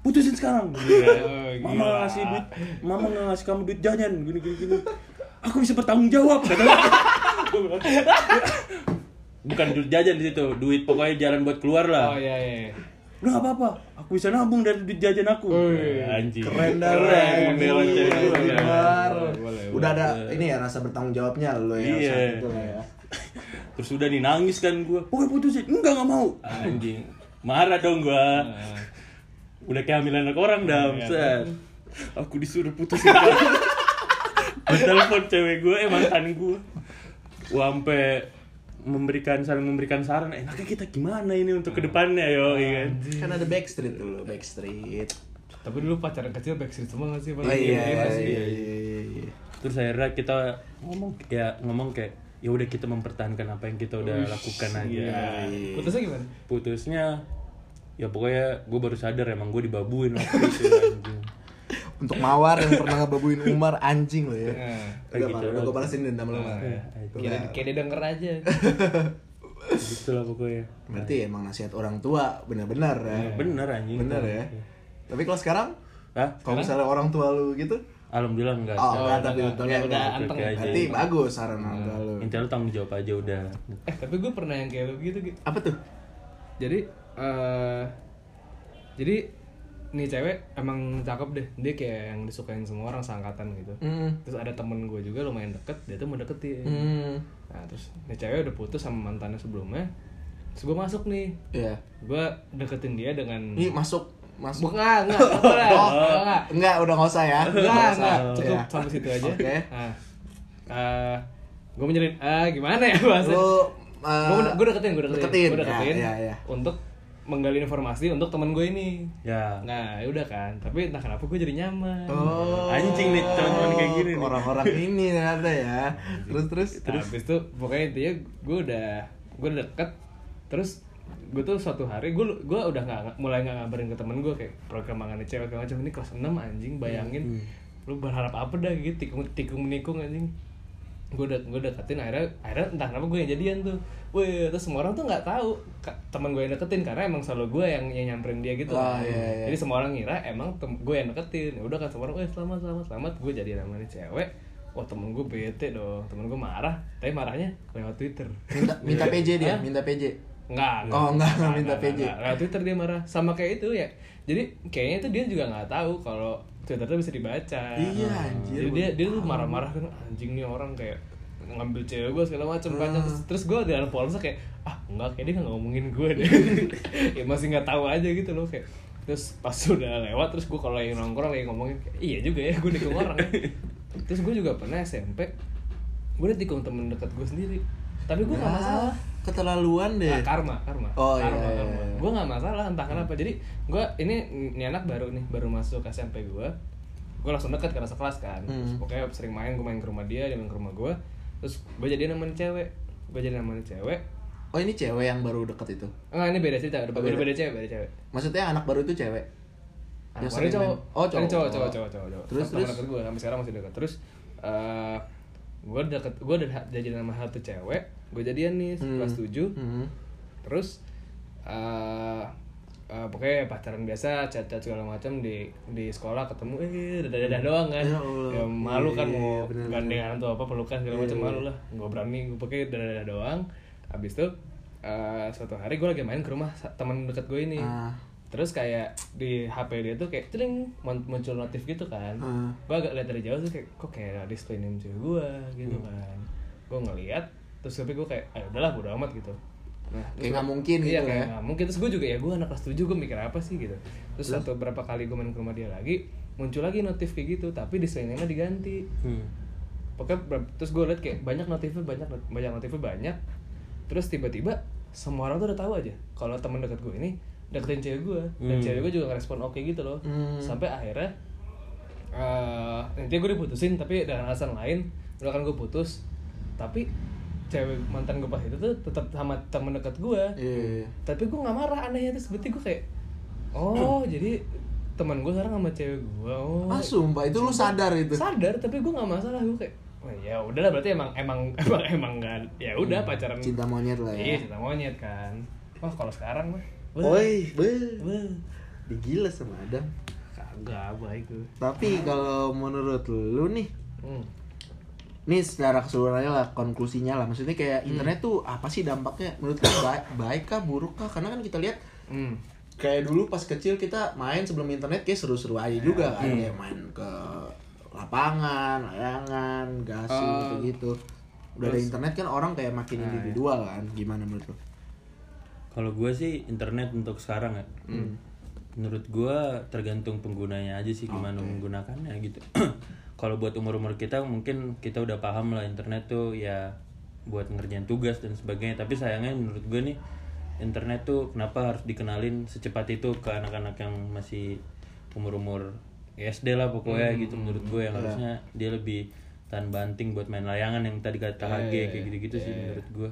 Putusin sekarang. Oh, mama ngasih duit, mama nggak ngasih kamu duit jajan, gini gini gini. Aku bisa bertanggung jawab Bukan duit jajan di situ, duit pokoknya jalan buat keluar lah. Oh iya iya. Udah gak apa-apa, aku bisa nabung dari duit jajan aku. Wih. Anjing. keren dah lu. Gue. udah ada ini ya rasa bertanggung jawabnya lo ya Iya. saat itu ya Terus udah nih nangis kan gue, pokoknya putusin. Enggak, gak mau. Anjing. Marah dong gue. Ah. Udah kayak hamil anak orang dam. Iya. Set. Aku disuruh putusin. Gue telepon cewek gue, eh mantan gue. Wah, sampai memberikan saling memberikan saran enaknya kita gimana ini untuk ke depannya yo iya kan Kan ada Backstreet dulu, Backstreet. Tapi dulu pacaran kecil backstreet semua gak sih? Oh iya, iya, sih. iya, iya, iya. terus akhirnya kita ngomong ya ngomong kayak ya udah kita mempertahankan apa yang kita udah lakukan aja Iya. Putusnya gimana? putusnya ya pokoknya gue baru sadar emang gue dibabuin waktu itu Untuk Mawar yang pernah ngebabuin Umar anjing lo ya. Nah, Udah, Mar, gitu. udah gue balasin dendam lo, Mar. Iya, kayak kayak dia denger aja. gitu lah pokoknya Berarti emang nasihat orang tua benar-benar ya. bener anjing Bener ya. Tapi kalau sekarang, Hah? kalau misalnya orang tua lu gitu, alhamdulillah enggak oh, enggak, tapi untungnya udah- anteng. Berarti bagus saran orang tua lu. intinya lu tanggung jawab aja udah Eh, tapi gue pernah yang kayak lu gitu, gitu. Apa tuh? Jadi eh jadi nih cewek emang cakep deh. Dia kayak yang disukain semua orang seangkatan gitu. Hmm. Terus ada temen gue juga lumayan deket, dia tuh mau deketin. Hmm. Nah, terus nih cewek udah putus sama mantannya sebelumnya. Terus gue masuk nih. Iya. Gue deketin dia dengan Ini masuk masuk. Bukan, enggak, enggak, enggak, Oh, enggak, enggak. enggak, udah nggak usah ya. Enggak, enggak, cukup Iya. sampai situ aja. Oke. Nah, eh gue menjalin, ah gimana ya bahasa? Lu uh, gue gue deketin, gue deketin, deketin. gue deketin Ya, ya, ya. untuk menggali informasi untuk temen gue ini. ya Nah, ya udah kan. Tapi entah kenapa gue jadi nyaman. Oh. Anjing nih, teman-teman kayak gini nih. Orang-orang ini ada ya. Terus terus Nah, terus. habis itu pokoknya intinya gue udah gue udah deket terus gue tuh suatu hari gue gue udah nggak mulai nggak ngabarin ke temen gue kayak program mangan cewek kayak macam ini kelas 6 anjing bayangin lu berharap apa dah gitu tikung tikung menikung anjing gue udah gue deketin akhirnya akhirnya entah kenapa gue yang jadian tuh Wih, terus semua orang tuh nggak tahu teman gue yang deketin karena emang selalu gue yang, yang nyamperin dia gitu Oh, kan. iya, iya. jadi semua orang ngira emang gue yang deketin ya udah kan semua orang, eh selamat selamat selamat gue jadi namanya cewek wah temen gue bete dong temen gue marah tapi marahnya lewat twitter Minta minta PJ dia, Hah? minta PJ. Enggak, Oh, enggak, enggak minta PJ. Lewat Twitter dia marah. Sama kayak itu ya. Jadi kayaknya itu dia juga nggak tahu kalau Twitter tuh bisa dibaca. Iya, anjir. Jadi dia dia tuh marah-marah kan anjing nih orang kayak ngambil cewek gue segala macam kan Hmm. terus, terus gue di dalam kayak ah enggak kayak dia nggak ngomongin gue deh ya masih nggak tahu aja gitu loh kayak terus pas udah lewat terus gue kalau lagi nongkrong lagi ngomongin kayak, iya juga ya gue nikung orang ya. terus gue juga pernah SMP gue udah tikung temen dekat gue sendiri tapi gue nggak masalah Keterlaluan deh. Nah, karma, karma. Oh, iya, karma, iya, karma. iya. Gue nggak masalah entah kenapa. Jadi gue ini ini anak baru nih, baru masuk SMP gue. Gue langsung deket karena sekelas kan. Terus Hmm. pokoknya sering main, gue main ke rumah dia, dia main ke rumah gue. Terus gue jadi nemenin cewek. Gue jadi nemenin cewek. Oh ini cewek yang baru deket itu. Enggak, ini beda cerita, udah Oh, beda, beda. beda cewek, beda cewek. Maksudnya anak baru itu cewek. Yang ini sering cowok. Oh, cowok. Ini cowok, cowok, cowok, cowok, cowok. Terus, terus? deket gue sampai sekarang masih dekat. Terus eh gue deket, gue udah jadi nama satu cewek. Gue jadian nih Hmm. kelas 7 Hmm. terus eh eh, pokoknya pacaran biasa chat-chat segala macam di di sekolah ketemu eh dadah dadah doang kan Ya Allah. ya, malu kan Iya, mau bener-bener. gandengan atau apa pelukan segala macam Iya. malu lah nggak berani gue pakai dadah dadah doang habis itu eh, suatu hari gue lagi main ke rumah teman dekat gue ini Ah. terus kayak di HP dia tuh kayak celing mun- muncul notif gitu kan Ah. gue agak lihat dari jauh tuh kayak kok kayak display name cewek gue gitu Hmm. kan gue ngeliat terus tapi gue kayak ah udahlah bodo amat gitu. Nah Kayak nggak mungkin iya, gitu kayak ya. nggak mungkin. Terus gue juga ya gue anak kelas 7 gue mikir apa sih gitu. Terus satu berapa kali gue main ke rumah dia lagi muncul lagi notif kayak gitu tapi name diganti. Hmm. pokoknya terus gue liat kayak banyak notifnya banyak banyak notifnya banyak. Terus tiba-tiba semua orang tuh udah tahu aja kalau teman dekat gue ini deketin cewek gue dan Hmm. cewek gue juga ngerespon oke gitu loh. Hmm. sampai akhirnya eh intinya gue diputusin tapi dengan alasan lain udah kan gue putus. Tapi cewek mantan gue pas itu tuh tetap sama temen dekat gue Iya. tapi gue nggak marah anehnya terus berarti gue kayak oh jadi teman gue sekarang sama cewek gue oh Ah sumpah itu lu sadar itu. sadar tapi gue nggak masalah gue kayak oh ya udahlah berarti emang emang emang emang nggak ya udah pacaran Cinta monyet lah iya ya. cinta monyet kan wah kalau sekarang mah wah, Oi, be. Digila sama Adam. kagak baik gue Tapi kalau menurut lu nih, hmm. Nih secara keseluruhannya lah konklusinya lah. Maksudnya kayak internet tuh apa sih dampaknya? Menurut lu baik, baik kah, buruk kah? Karena kan kita lihat Hmm. kayak dulu pas kecil kita main sebelum internet kayak seru-seru aja juga kan kayak main ke lapangan, layangan, gasing Oh. gitu. Udah ada internet kan orang kayak makin Nah, individual kan. Gimana menurut lu? Kalau gue sih internet untuk sekarang ya. Menurut gue tergantung penggunanya aja sih gimana menggunakannya gitu. Kalau buat umur-umur kita mungkin kita udah paham lah internet tuh ya buat ngerjain tugas dan sebagainya. Tapi sayangnya menurut gue nih internet tuh kenapa harus dikenalin secepat itu ke anak-anak yang masih umur-umur SD lah pokoknya Hmm, gitu menurut gue yang harusnya dia lebih tahan banting buat main layangan yang tadi kata Iya, HG iya, kayak iya. gitu-gitu sih menurut gue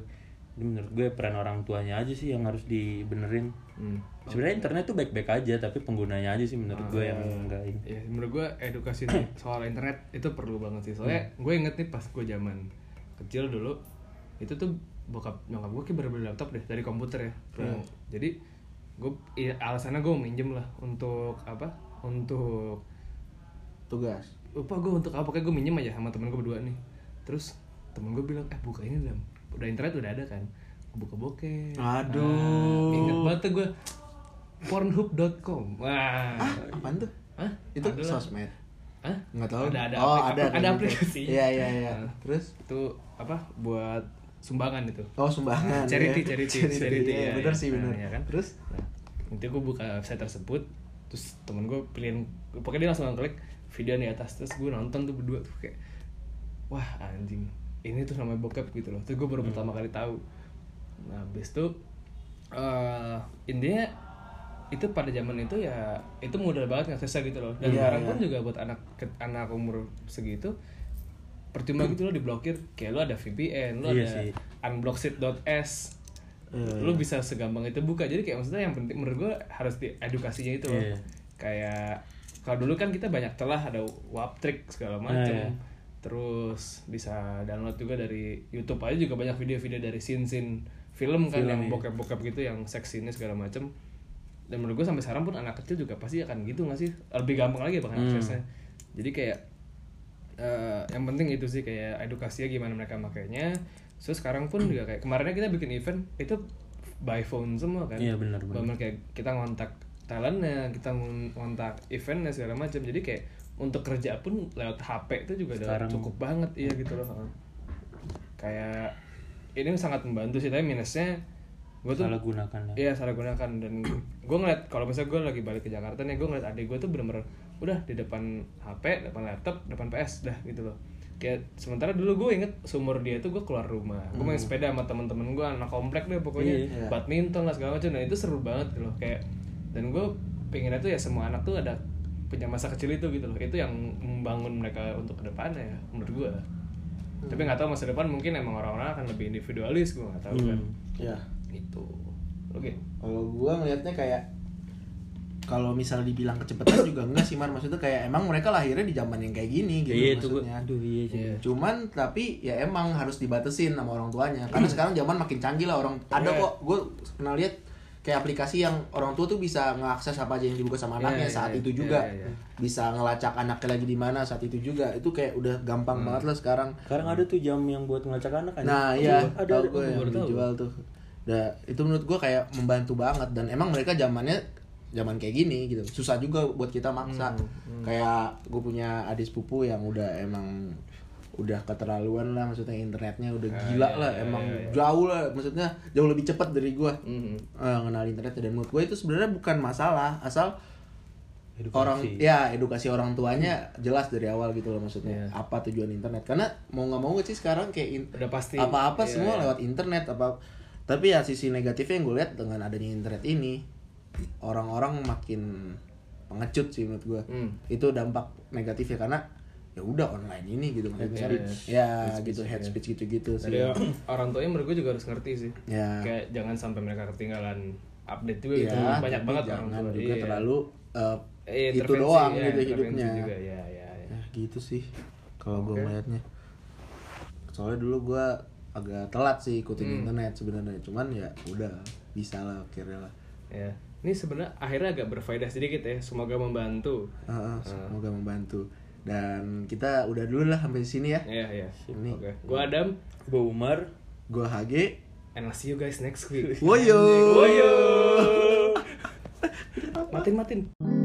Jadi menurut gue peran orang tuanya aja sih yang harus dibenerin Hmm. sebenarnya internet tuh baik-baik aja tapi penggunanya aja sih menurut gue yang Ah. enggak ini Ya, menurut gue edukasi nih soal internet itu perlu banget sih. Soalnya gue inget nih pas gue zaman kecil dulu itu tuh bokap nyokap gue kayak bener laptop deh dari komputer ya. Pernah- Jadi gue iya, alasannya gue minjem lah untuk apa? Untuk tugas lupa gue untuk apa? Kayak gue minjem aja sama temen gue berdua nih. Terus temen gue bilang eh buka ini dam. Udah internet udah ada kan. Bokep. Aduh. Nah, inget banget tuh gue pornhub.com. Wah. apaan tuh Hah? itu Ada lah. sosmed Hah? nggak tahu Ada ada oh aplik- ada ada kayak gitu. aplikasinya. iya iya iya Nah, terus itu apa buat sumbangan itu. oh sumbangan charity, iya. charity, charity, charity, iya, ya, bener ya. sih bener Nah, ya kan? terus Nah, nanti gue buka website tersebut, terus temen gue pilihin, pokoknya dia langsung klik video di atas, terus gue nonton tuh berdua tuh kayak, wah anjing, ini tuh namanya bokep gitu loh. Terus gue baru pertama kali tahu. Nah, habis itu eh intinya itu pada zaman itu ya itu mudah banget ngaksesnya gitu loh. Dan Iya, sekarang iya. pun juga buat anak anak umur segitu percuma gitu lo diblokir kayak lo ada VPN lo Iya ada sih. unblocksit.s Iya, lo bisa segampang itu buka jadi kayak maksudnya yang penting menurut gue harus di edukasinya itu loh Iya. kayak kalau dulu kan kita banyak celah ada waptrick segala macem Iya, iya. Terus bisa download juga dari YouTube aja juga banyak video-video dari scene-scene film kan Film, yang iya. bokep-bokep gitu yang seksi ini segala macem dan menurut gue sampai sekarang pun anak kecil juga pasti akan gitu nggak sih lebih gampang lagi bahkan Hmm. aksesnya jadi kayak eh, yang penting itu sih kayak edukasinya gimana mereka makainya so sekarang pun juga kayak kemarinnya kita bikin event itu by phone semua kan Iya, benar, benar. Kayak kita ngontak talentnya kita ngon- ngontak eventnya segala macam jadi kayak untuk kerja pun lewat HP itu juga udah cukup banget iya gitu loh. Kayak ini sangat membantu sih tapi minusnya gue tuh salah gunakan ya. Iya salah gunakan. Dan gue ngeliat kalau misalnya gue lagi balik ke Jakarta nih gue ngeliat adik gue tuh bener-bener udah di depan HP, depan laptop, depan PS dah gitu loh. Kayak sementara dulu gue inget sumur dia tuh gue keluar rumah, gue main sepeda sama temen-temen gue anak komplek deh pokoknya. Iya, iya. badminton lah segala macam. Dan itu seru banget gitu loh kayak dan gue pengennya tuh ya semua anak tuh ada punya masa kecil itu gitu loh. Itu yang membangun mereka untuk ke depannya ya menurut gue tapi nggak tahu masa depan mungkin emang orang-orang akan lebih individualis gue nggak tahu kan. Ya itu oke. Kalau gua ngelihatnya kayak kalau misal dibilang kecepatan juga enggak sih Mar. Maksudnya kayak emang mereka lahirnya di zaman yang kayak gini gitu Iya itu maksudnya. Aduh iya sih. Iya. cuman tapi ya emang harus dibatesin sama orang tuanya. Karena sekarang zaman makin canggih lah orang. Ada Iya. kok gue pernah lihat kayak aplikasi yang orang tua tuh bisa ngakses apa aja yang dibuka sama anaknya iya, saat iya. itu juga Iya, iya, iya. bisa ngelacak anaknya lagi di mana saat itu juga itu kayak udah gampang Hmm. banget lah sekarang Sekarang ada tuh jam yang buat ngelacak anak kan. Nah iya, ada, tahu ada. gue yang dijual tuh. Nah, itu menurut gue kayak membantu banget dan emang mereka zamannya zaman kayak gini gitu. Susah juga buat kita maksa. Hmm, Kayak gue punya adik sepupu yang udah emang udah keterlaluan lah maksudnya internetnya udah Ah, gila iya, lah iya, emang iya, iya. jauh lah maksudnya jauh lebih cepat dari gue Mhm. eh, kenal internet dan menurut gue itu sebenarnya bukan masalah asal Edukasi. orang ya edukasi orang tuanya jelas dari awal gitu loh maksudnya Iya. apa tujuan internet karena mau nggak mau sih sekarang kayak in- Udah pasti. apa-apa Iya, semua iya. lewat internet apa tapi ya sisi negatifnya yang gue lihat dengan adanya internet ini orang-orang makin pengecut sih menurut gue Hmm. itu dampak negatifnya karena ya udah online ini gitu maksudnya speech. ya Hate gitu speech, head iya. speech gitu-gitu sih Dari orang tuanya menurut gue juga harus ngerti sih. ya Kayak jangan sampai mereka ketinggalan update juga gitu. ya Banyak tapi banget orang jangan tua. juga Iya. terlalu uh, Eh, itu intervensi, doang ya, gitu hidupnya Juga. Ya, ya, ya. ya gitu sih kalau gue Oke. melihatnya soalnya dulu gue agak telat sih ikutin Hmm. internet sebenarnya cuman ya udah bisa lah akhirnya lah Ya. Ini sebenarnya akhirnya agak berfaedah sedikit ya. Semoga membantu. Ah, ah, semoga membantu dan kita udah dulu lah sampai sini ya Iya, iya. Ini. Oke. Gua Adam Gue Umar. gue HG and I'll see you guys next week. Woyo Woyo. matin matin.